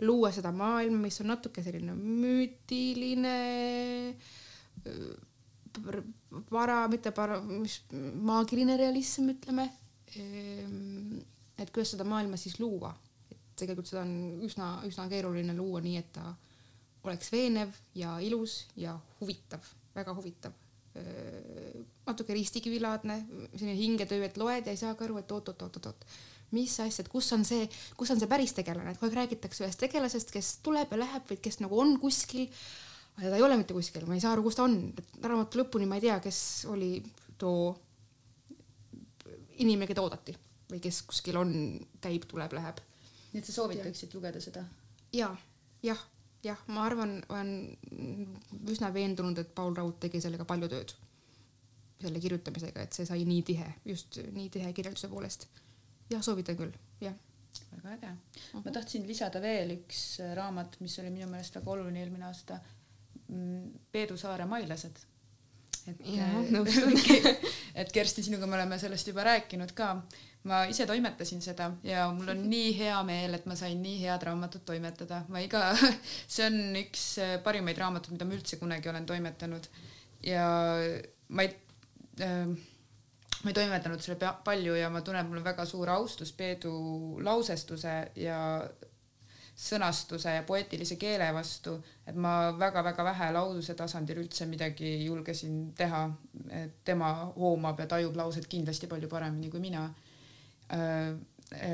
luua seda maailma, mis on natuke selline müütiline, para, mitte para, mis maagiline realism, ütleme. Ehm, et kuidas seda maailma siis luua, et tegelikult seda on üsna, üsna keeruline luua nii, et ta oleks veenev ja ilus ja huvitav, väga huvitav. natuke ristikivilaadne, selline hingetöö, et loed ja ei saagi aru, et oot-oot-oot-oot, mis asja, et kus on see, kus on see päris tegelane, et kogu aeg räägitakse ühest tegelasest, kes tuleb ja läheb või kes nagu on kuskil. Aga ta ei ole mitte kuskil, ma ei saa aru, kus ta on, raamatu lõpuni ma ei tea, kes oli too inimene, keda oodati või kes kuskil on, käib, tuleb, läheb. nii et sa soovitaksid lugeda seda? ja, jah jah, ma arvan, olen üsna veendunud, et Paul Raud tegi sellega palju tööd, selle kirjutamisega, et see sai nii tihe, just nii tihe kirjelduse poolest. jah, soovitan küll, jah. väga äge. ma tahtsin lisada veel üks raamat, mis oli minu meelest väga oluline eelmine aasta. Mm, Peedu Saare Mailased. et, [LAUGHS] et Kersti, sinuga me oleme sellest juba rääkinud ka. Ma ise toimetasin seda ja mul on nii hea meel, et ma sain nii head raamatut toimetada, ma iga, [LAUGHS] see on üks äh, parimaid raamatuid, mida ma üldse kunagi olen toimetanud. Ja ma ei äh, ma ei toimetanud selle palju ja ma tunnen, mul on väga suur austus Peedu lausestuse ja sõnastuse ja poeetilise keele vastu, et ma väga-väga vähe laususe tasandil üldse midagi julgesin teha. tema hoomab ja tajub lauset kindlasti palju paremini kui mina. Äh,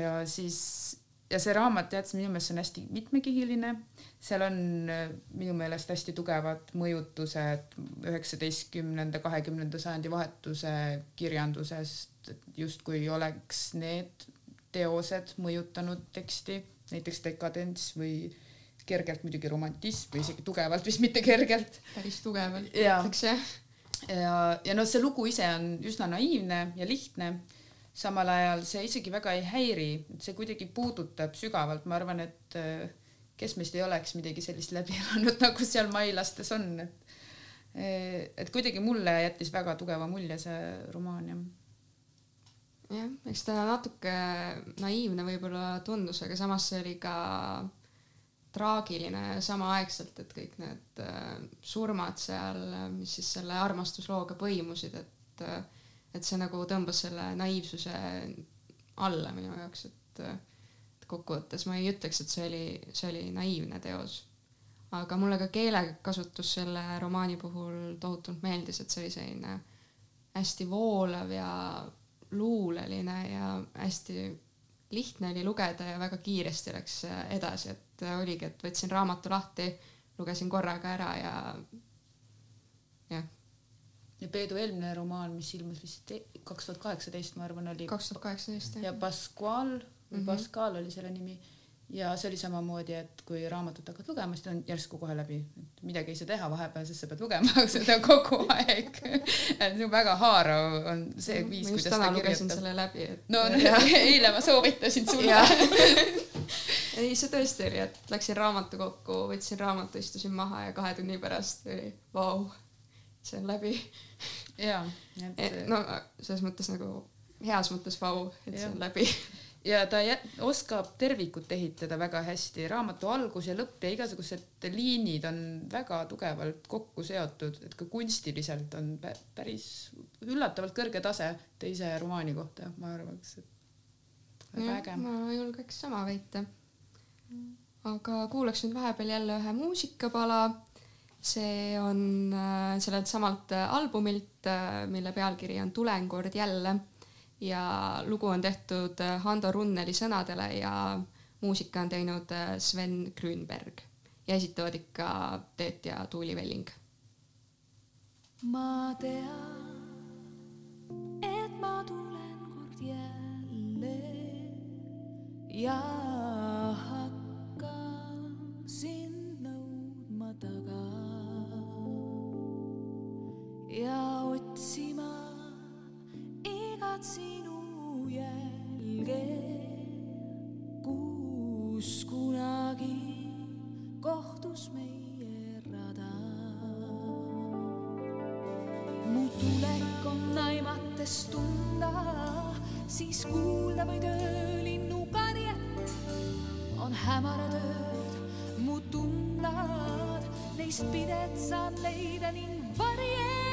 ja siis ja see raamat tead, minu meelest on hästi mitmekihiline, seal on äh, minu meelest hästi tugevad mõjutused üheksateistkümnenda, kahekümnenda sajandi vahetuse kirjandusest, justkui oleks need teosed mõjutanud teksti, näiteks dekadents või kergelt muidugi romantism või isegi tugevalt vist mitte kergelt. päris tugevalt ütleks jah. ja, ja noh, see lugu ise on üsna naiivne ja lihtne. samal ajal see isegi väga ei häiri, see kuidagi puudutab sügavalt, ma arvan, et äh, kes meist ei oleks midagi sellist läbi [LAUGHS] elanud, nagu seal Mailastes on, et et kuidagi mulle jättis väga tugeva mulje see romaan jah jah, eks ta natuke naiivne võib-olla tundus, aga samas see oli ka traagiline samaaegselt, et kõik need äh, surmad seal, mis siis selle armastuslooga põimusid, et äh, et see nagu tõmbas selle naiivsuse alla minu jaoks, et äh, et kokkuvõttes ma ei ütleks, et see oli, see oli naiivne teos. aga mulle ka keelekasutus selle romaani puhul tohutult meeldis, et see oli selline hästi voolav ja luuleline ja hästi lihtne oli lugeda ja väga kiiresti läks edasi, et oligi, et võtsin raamatu lahti, lugesin korraga ära ja jah, ja Peedu eelmine romaan, mis ilmus vist kaks tuhat kaheksateist, ma arvan, oli kaks tuhat kaheksateist ja jah. Pascual või Mhm. Pascal oli selle nimi ja see oli samamoodi, et kui raamatut hakkad lugema, siis ta on järsku kohe läbi, et midagi ei saa teha vahepeal, sest sa pead lugema seda kogu aeg. et see on väga haarav on see viis, kuidas ta kirjutab. selle läbi, et no [LAUGHS] [LAUGHS] eile ma soovitasin sulle [LAUGHS] ei, see tõesti oli, et läksin raamatukokku, võtsin raamatu, istusin maha ja kahe tunni pärast oli vau, see on läbi. ja, et no selles mõttes nagu heas mõttes vau, et see Jah. on läbi. Ja ta oskab tervikut ehitada väga hästi, raamatu algus ja lõpp ja igasugused liinid on väga tugevalt kokku seotud, et ka kunstiliselt on pä- päris üllatavalt kõrge tase teise romaani kohta, ma arvaks, et väga äge. ma julgeks sama väita. aga kuulaks nüüd vahepeal jälle ühe muusikapala. see on äh, sellelt samalt äh, albumilt, mille pealkiri on Tulen kord jälle ja lugu on tehtud äh, Hando Runneli sõnadele ja muusika on teinud äh, Sven Grünberg ja esitavad ikka Teet ja Tuuli Velling. ma tean, et ma tulen kord jälle ja hakkan sind nõudma taga ja otsima igat sinu jälge, kus kunagi kohtus meie rada mu tulek on aimates tunda, siis kuulda võid öölinnu karjet. on hämarad ööd, mu tunnad, neist pidet saan leida ning varje.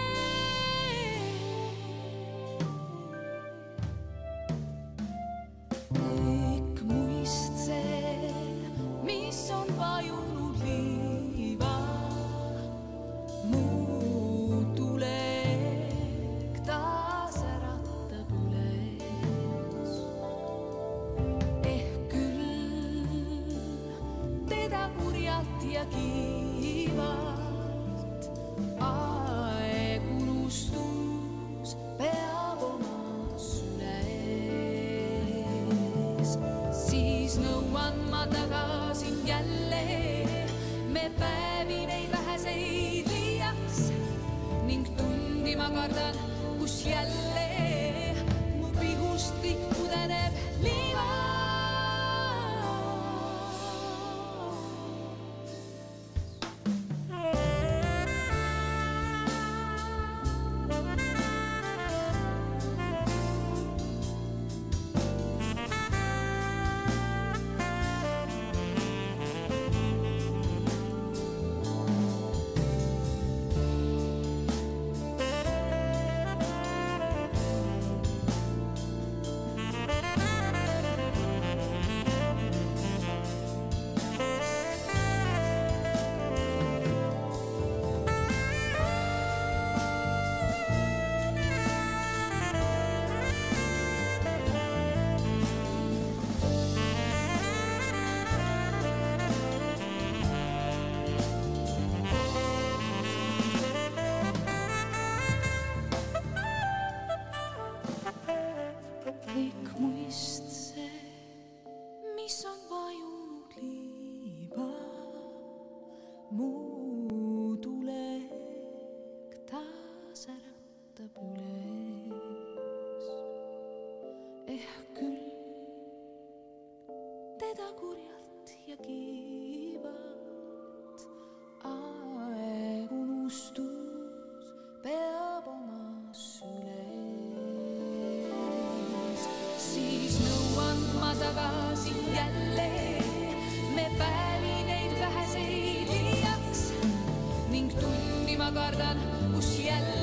Mu tulek taas äratab üles. Ehk küll teda kurjalt ja kiivalt aeg unustus peab oma süles siis nõuan ma tagasi jälle tundi ma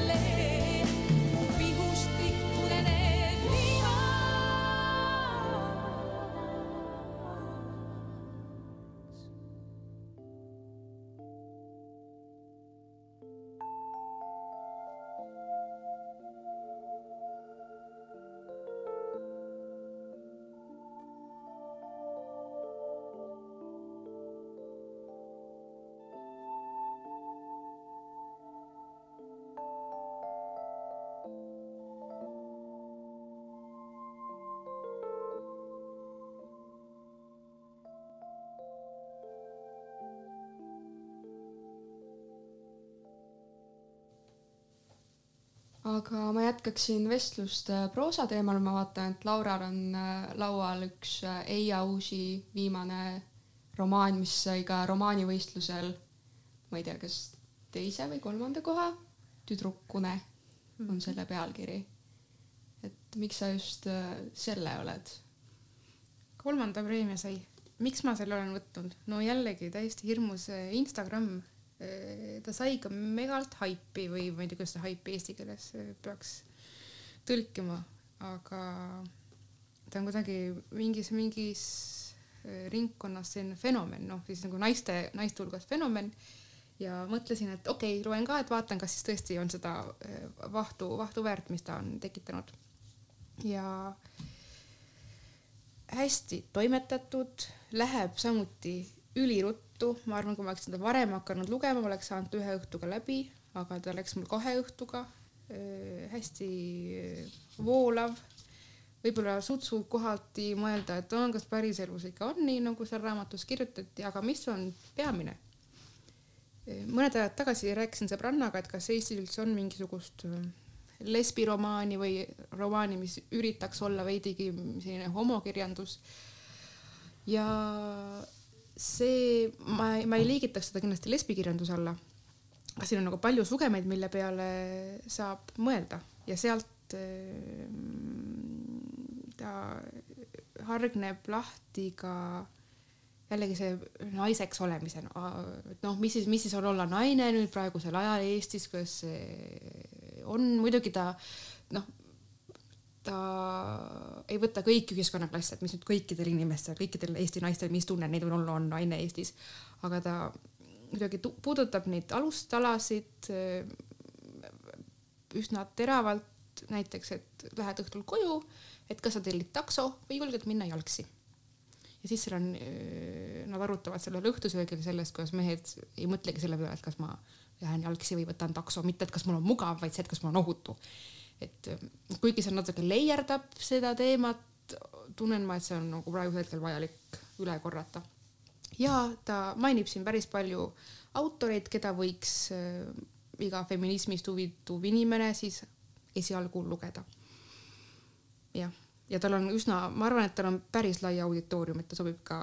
aga ma jätkaksin vestlust äh, proosa teemal, ma vaatan, et Laural on äh, laual üks äh, Eija Uusi viimane romaan, mis sai ka romaanivõistlusel, ma ei tea, kas teise või kolmanda koha, Tüdrukune on selle pealkiri. et miks sa just selle oled? kolmanda preemia sai. miks ma selle olen võtnud? no jällegi täiesti hirmus Instagram. Ta sai ka megalt haipi või ma ei tea, kuidas seda haipi eesti keeles eh, peaks tõlkima, aga ta on kuidagi mingis, mingis eh, ringkonnas selline fenomen, noh siis nagu naiste, naiste hulgas fenomen ja mõtlesin, et okei okay,, loen ka, et vaatan, kas siis tõesti on seda vahtu, vahtu väärt, mis ta on tekitanud. ja hästi toimetatud, läheb samuti üliruttu, ma arvan, kui ma oleks seda varem hakanud lugema, ma oleks saanud ühe õhtuga läbi, aga ta läks mul kahe õhtuga. hästi voolav, võib-olla sutsu kohati mõelda, et on, kas päriselus ikka on nii, nagu seal raamatus kirjutati, aga mis on peamine mõned ajad tagasi rääkisin sõbrannaga, et kas Eestis üldse on mingisugust lesbiromaani või romaani, mis üritaks olla veidigi selline homokirjandus. ja see, ma, ma ei liigitaks seda kindlasti lesbikirjanduse alla. aga siin on nagu palju sugemeid, mille peale saab mõelda ja sealt ta hargneb lahti ka jällegi see naiseks olemise, noh, mis siis, mis siis on olla naine nüüd praegusel ajal Eestis, kas see on, muidugi ta noh, ta ei võta kõiki ühiskonnaklasse, et mis nüüd kõikidel inimestel, kõikidel Eesti naistel, mis tunne neid võib olla, on naine Eestis, aga ta kuidagi puudutab neid alustalasid üsna teravalt, näiteks, et lähed õhtul koju, et kas sa tellid takso või julged minna jalgsi. Ja siis seal on, nad arutavad sellel õhtusöögil sellest, kuidas mehed ei mõtlegi selle peale, et kas ma lähen jalgsi või võtan takso, mitte et kas mul on mugav, vaid see, et kas mul on ohutu. Et kuigi see natuke leierdab seda teemat, tunnen ma, et see on nagu praegusel hetkel vajalik üle korrata. ja ta mainib siin päris palju autoreid, keda võiks iga feminismist huvituv inimene siis esialgu lugeda. jah ja tal on üsna, ma arvan, et tal on päris lai auditoorium, et ta sobib ka,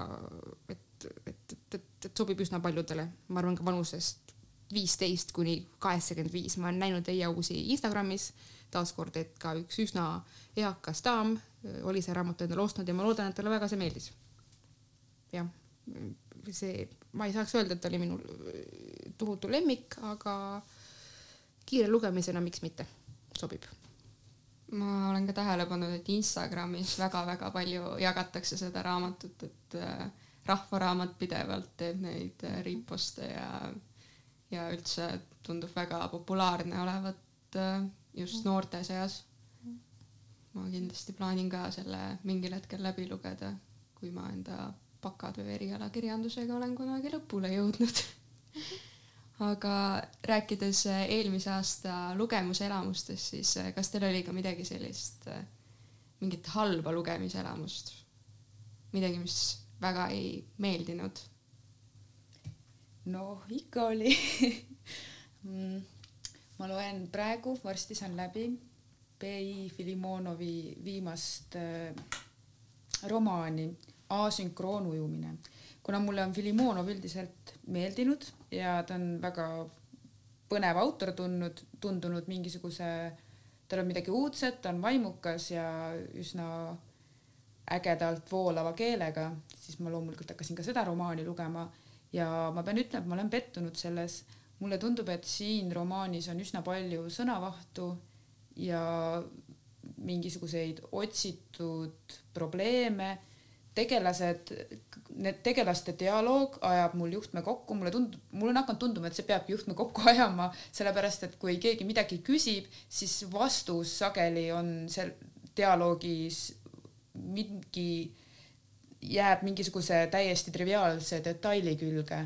et, et, et, et, sobib üsna paljudele, ma arvan ka vanusest viisteist kuni kaheksakümmend viis, ma olen näinud Eija Uusi Instagramis taaskord, et ka üks üsna eakas daam oli see raamatu endale ostnud ja ma loodan, et talle väga see meeldis. jah, see, ma ei saaks öelda, et ta oli minu tohutu lemmik, aga kiire lugemisena, miks mitte, sobib ma olen ka tähele pannud, et Instagramis väga-väga palju jagatakse seda raamatut, et äh, Rahvaraamat pidevalt teeb neid äh, riposte ja, ja üldse tundub väga populaarne olevat äh, just noorte seas. ma kindlasti plaanin ka selle mingil hetkel läbi lugeda, kui ma enda bakatöö erialakirjandusega olen kunagi lõpule jõudnud aga rääkides eelmise aasta lugemuselamustest, siis kas teil oli ka midagi sellist, mingit halba lugemiselamust? midagi, mis väga ei meeldinud? noh, ikka oli [LAUGHS] mm, ma loen praegu, varsti saan läbi B.I. Filimonovi viimast äh, romaani Asünkroonujumine. kuna mulle on Filimonov üldiselt meeldinud ja ta on väga põnev autor tundnud, tundunud mingisuguse, tal on midagi uudset, ta on vaimukas ja üsna ägedalt voolava keelega, siis ma loomulikult hakkasin ka seda romaani lugema ja ma pean ütlema, et ma olen pettunud selles. Mulle tundub, et siin romaanis on üsna palju sõnavahtu ja mingisuguseid otsitud probleeme. tegelased, need tegelaste dialoog ajab mul juhtme kokku, mulle tundub, mul on hakanud tunduma, et see peab juhtme kokku [LAUGHS] ajama, sellepärast et kui keegi midagi küsib, siis vastus sageli on seal dialoogis mingi jääb mingisuguse täiesti triviaalse detaili külge.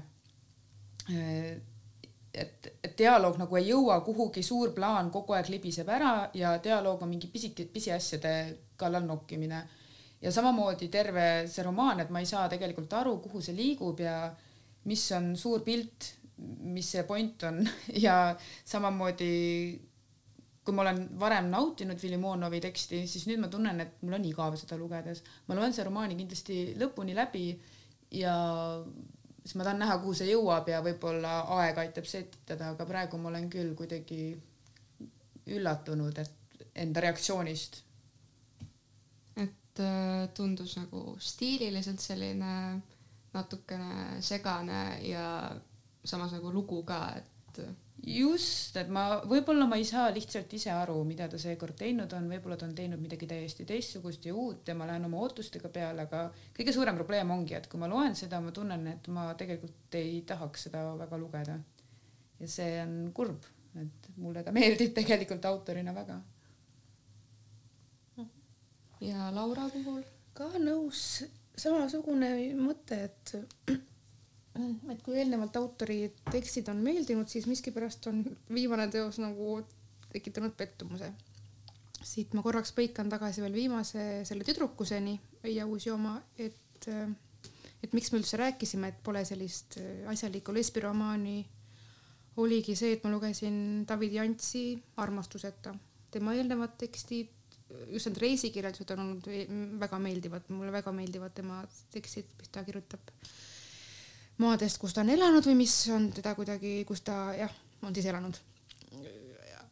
Et, et dialoog nagu ei jõua kuhugi, suur plaan kogu aeg libiseb ära ja dialoog on mingi pisiki, pisiasjade kallal nokkimine. ja samamoodi terve see romaan, et ma ei saa tegelikult aru, kuhu see liigub ja mis on suur pilt, mis see point on [LAUGHS] ja samamoodi kui ma olen varem nautinud Filimonovi teksti, siis nüüd ma tunnen, et mul on igav seda lugedes. ma loen selle romaani kindlasti lõpuni läbi ja siis ma tahan näha, kuhu see jõuab ja võib-olla aeg aitab setitada, aga praegu ma olen küll kuidagi üllatunud, et enda reaktsioonist. et äh, tundus nagu stiililiselt selline natukene segane ja samas nagu lugu ka, et just, et ma võib-olla ma ei saa lihtsalt ise aru, mida ta seekord teinud on, võib-olla ta on teinud midagi täiesti teistsugust ja uut ja ma lähen oma ootustega peale, aga kõige suurem probleem ongi, et kui ma loen seda, ma tunnen, et ma tegelikult ei tahaks seda väga lugeda. ja see on kurb, et mulle ta meeldib tegelikult autorina väga. ja Laura puhul? ka nõus, samasugune mõte, et et kui eelnevalt autori tekstid on meeldinud, siis miskipärast on viimane teos nagu tekitanud pettumuse. siit ma korraks põikan tagasi veel viimase selle tüdrukuseni, Eija Uusi-oma, et, et miks me üldse rääkisime, et pole sellist asjalikku lesbiromaani, oligi see, et ma lugesin David Jantsi Armastuseta. tema eelnevad tekstid, just need reisikirjeldused on olnud väga meeldivad, mulle väga meeldivad tema tekstid, mis ta kirjutab maadest, kus ta on elanud või mis on teda kuidagi, kus ta jah, on siis elanud.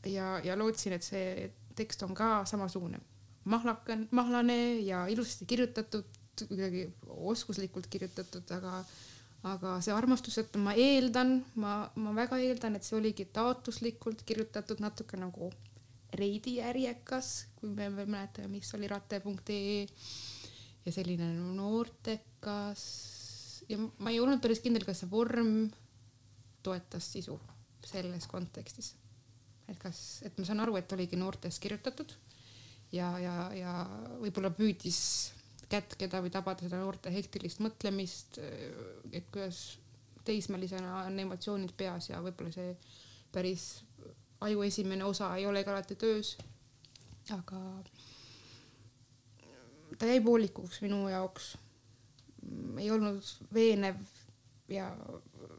ja, ja lootsin, et see tekst on ka samasugune mahlakan, mahlane ja ilusasti kirjutatud, kuidagi oskuslikult kirjutatud, aga aga see armastus, et ma eeldan, ma, ma väga eeldan, et see oligi taotluslikult kirjutatud natuke nagu Reidi ärjekas, kui me veel mäletame, mis oli rate.ee ja selline noortekas ja ma ei olnud päris kindel, kas see vorm toetas sisu selles kontekstis. et kas, et ma saan aru, et oligi noortest kirjutatud ja, ja, ja võib-olla püüdis kätkeda või tabada seda noorte hektilist mõtlemist, et kuidas teismelisena on emotsioonid peas ja võib-olla see päris aju esimene osa ei olegi alati töös. aga ta jäi poolikuks minu jaoks ei olnud veenev ja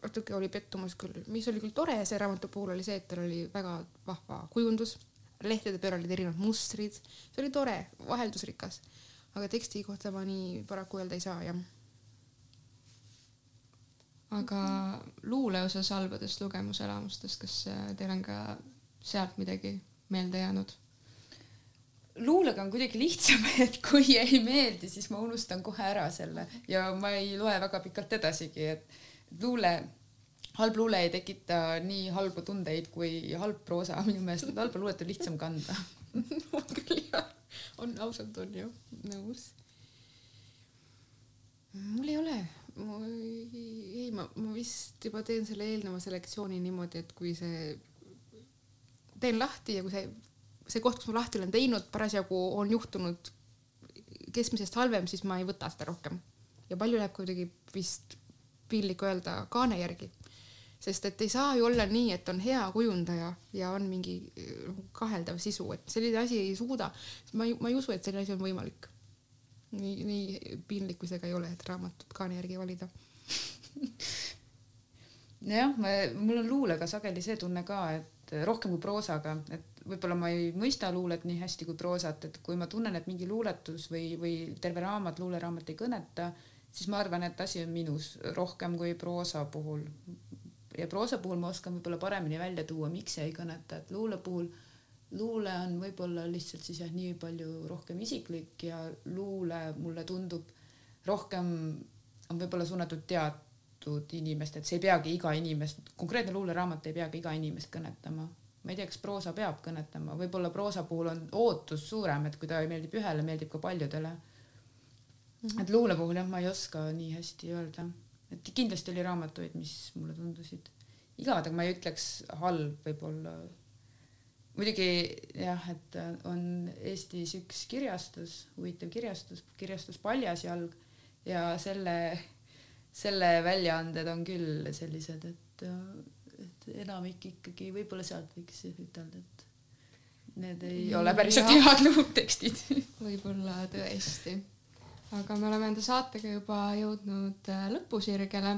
natuke oli pettumus küll, mis oli küll tore see raamatu puhul oli see, et tal oli väga vahva kujundus, lehtede peal olid erinevad mustrid, see oli tore, vaheldusrikas, aga teksti kohta ma nii paraku öelda ei saa, jah. aga luule osas halbadest lugemuselamustest, kas teil on ka sealt midagi meelde jäänud? Luulega on kuidagi lihtsam, [LAUGHS] et kui ei meeldi, siis ma unustan kohe ära selle. Ja ma ei loe väga pikalt edasigi, et luule, halb luule ei tekita nii halbu tundeid kui halb proosa, [LAUGHS] minu meelest halba luulet on lihtsam kanda. [LAUGHS] On küll jah, on ausalt on ju, nõus. mul ei ole, ei, ma, ma vist juba teen selle eelneva selektsiooni niimoodi, et kui see teen lahti ja kui see see koht, kus ma lahti olen teinud, parasjagu on juhtunud keskmisest halvem, siis ma ei võta seda rohkem. ja palju läheb kuidagi vist piinlik öelda kaane järgi. sest et ei saa ju olla nii, et on hea kujundaja ja on mingi noh, kaheldav sisu, et selline asi ei suuda. ma ei, ma ei usu, et selline asi on võimalik. nii, nii piinlik kui see ka ei ole, et raamatut kaane järgi valida [LAUGHS] jah, mul on luulega sageli see tunne ka, et rohkem kui proosaga, et võib-olla ma ei mõista luulet nii hästi kui proosat, et kui ma tunnen, et mingi luuletus või, või terve raamat, luuleraamat ei kõneta, siis ma arvan, et asi on minus rohkem kui proosa puhul. ja proosa puhul ma oskan võib-olla paremini välja tuua, miks see ei kõneta, et luule puhul luule on võib-olla lihtsalt siis jah, nii palju rohkem isiklik ja luule mulle tundub rohkem on võib-olla suunatud teatud inimest, et see ei peagi iga inimest, konkreetne luuleraamat ei peagi iga inimest kõnetama. Ma ei tea, kas proosa peab kõnetama, võib-olla proosa puhul on ootus suurem, et kui ta meeldib ühele, meeldib ka paljudele mm. -hmm. et luule puhul jah, ma ei oska nii hästi öelda, et kindlasti oli raamatuid, mis mulle tundusid igavad, aga ma ei ütleks halb võib-olla. muidugi jah, et on Eestis üks kirjastus, huvitav kirjastus, kirjastus Paljas Jalg ja selle selle väljaanded on küll sellised, et enamik ikkagi võib-olla sealt võiks ütelda, et need ei ja. ole päriselt head luutekstid võib-olla tõesti. aga me oleme enda saatega juba jõudnud äh, lõpusirgele.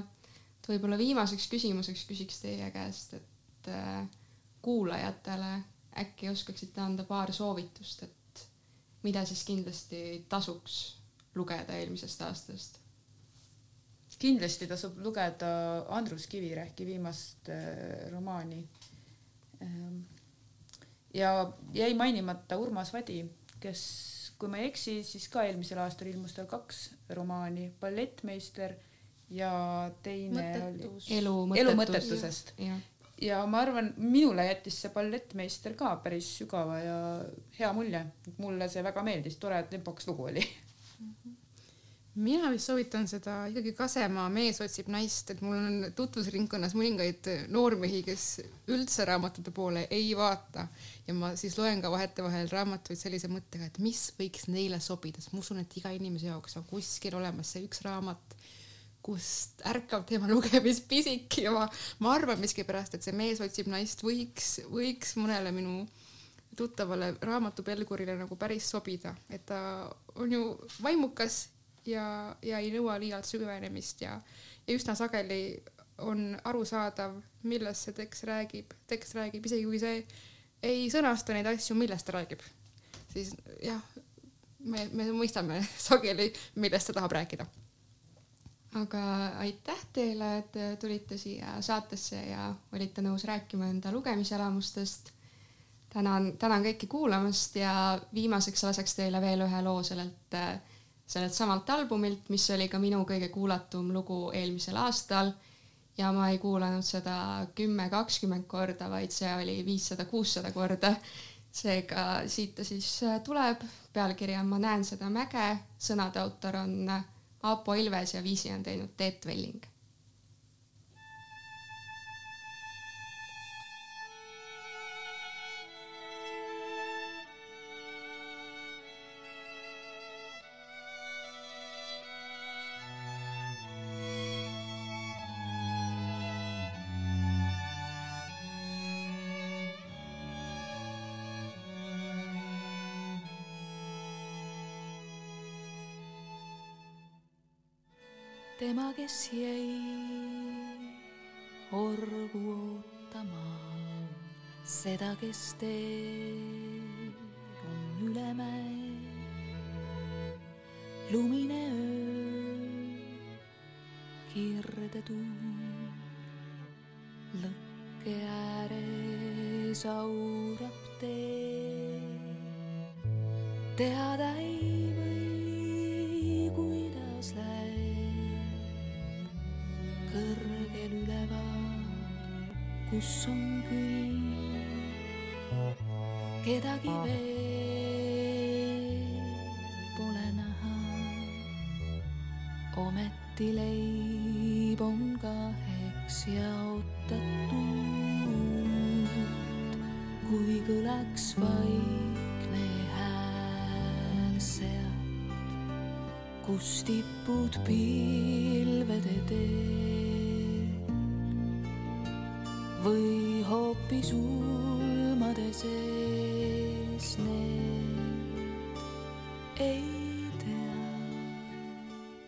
et võib-olla viimaseks küsimuseks küsiks teie käest, et äh, kuulajatele äkki oskaksite anda paar soovitust, et mida siis kindlasti tasuks lugeda eelmisest aastast kindlasti tasub lugeda Andrus Kivirähki viimast äh, romaani. Ähm, ja jäi mainimata Urmas Vadi, kes, kui ma ei eksi, siis ka eelmisel aastal ilmus tal kaks romaani, Ballettmeister ja teine Mõttetus. oli Elu, elu mõttetusest. ja, ja ma arvan, minule jättis see Ballettmeister ka päris sügava ja hea mulje, mulle see väga meeldis, tore tempokas lugu oli mm. -hmm mina vist soovitan seda ikkagi Kasemaa Mees otsib naist, et mul on tutvusringkonnas mõningaid noormehi, kes üldse raamatute poole ei vaata. Ja ma siis loen ka vahetevahel raamatuid sellise mõttega, et mis võiks neile sobida, sest ma usun, et iga inimese jaoks on kuskil olemas see üks raamat, kust ärkab tema [LAUGHS] lugemispisik. Ja ma, ma arvan miskipärast, et see Mees otsib naist võiks, võiks mõnele minu tuttavale raamatupelgurile nagu päris sobida, et ta on ju vaimukas ja, ja ei nõua liialt süvenemist ja, ja üsna sageli on arusaadav, millest see tekst räägib. tekst räägib, isegi kui see ei sõnasta neid asju, millest ta räägib, siis jah, me, me mõistame [LAUGHS] sageli, millest ta tahab rääkida. aga aitäh teile, et tulite siia saatesse ja olite nõus rääkima enda lugemiselamustest. tänan, tänan kõiki kuulamast ja viimaseks laseks teile veel ühe loo sellelt sellelt samalt albumilt, mis oli ka minu kõige kuulatum lugu eelmisel aastal. ja ma ei kuulanud seda kümme, kakskümmend korda, vaid see oli viissada, kuussada korda. seega siit ta siis äh, tuleb, pealkiri on Ma näen seda mäge, sõnade autor on Aapo Ilves ja viisi on teinud Teet Velling tema, kes jäi orgu ootama, seda, kes teel on üle mäe. lumine öö, kirde tuul, lõkke ääres aurab tee. teada ei kus on küll kedagi veel pole näha. ometi leib on kaheks jaotatud, kui kõlaks vaikne hääl sealt, kus tipud pilvede teel või hoopis ulmade sees need? Ei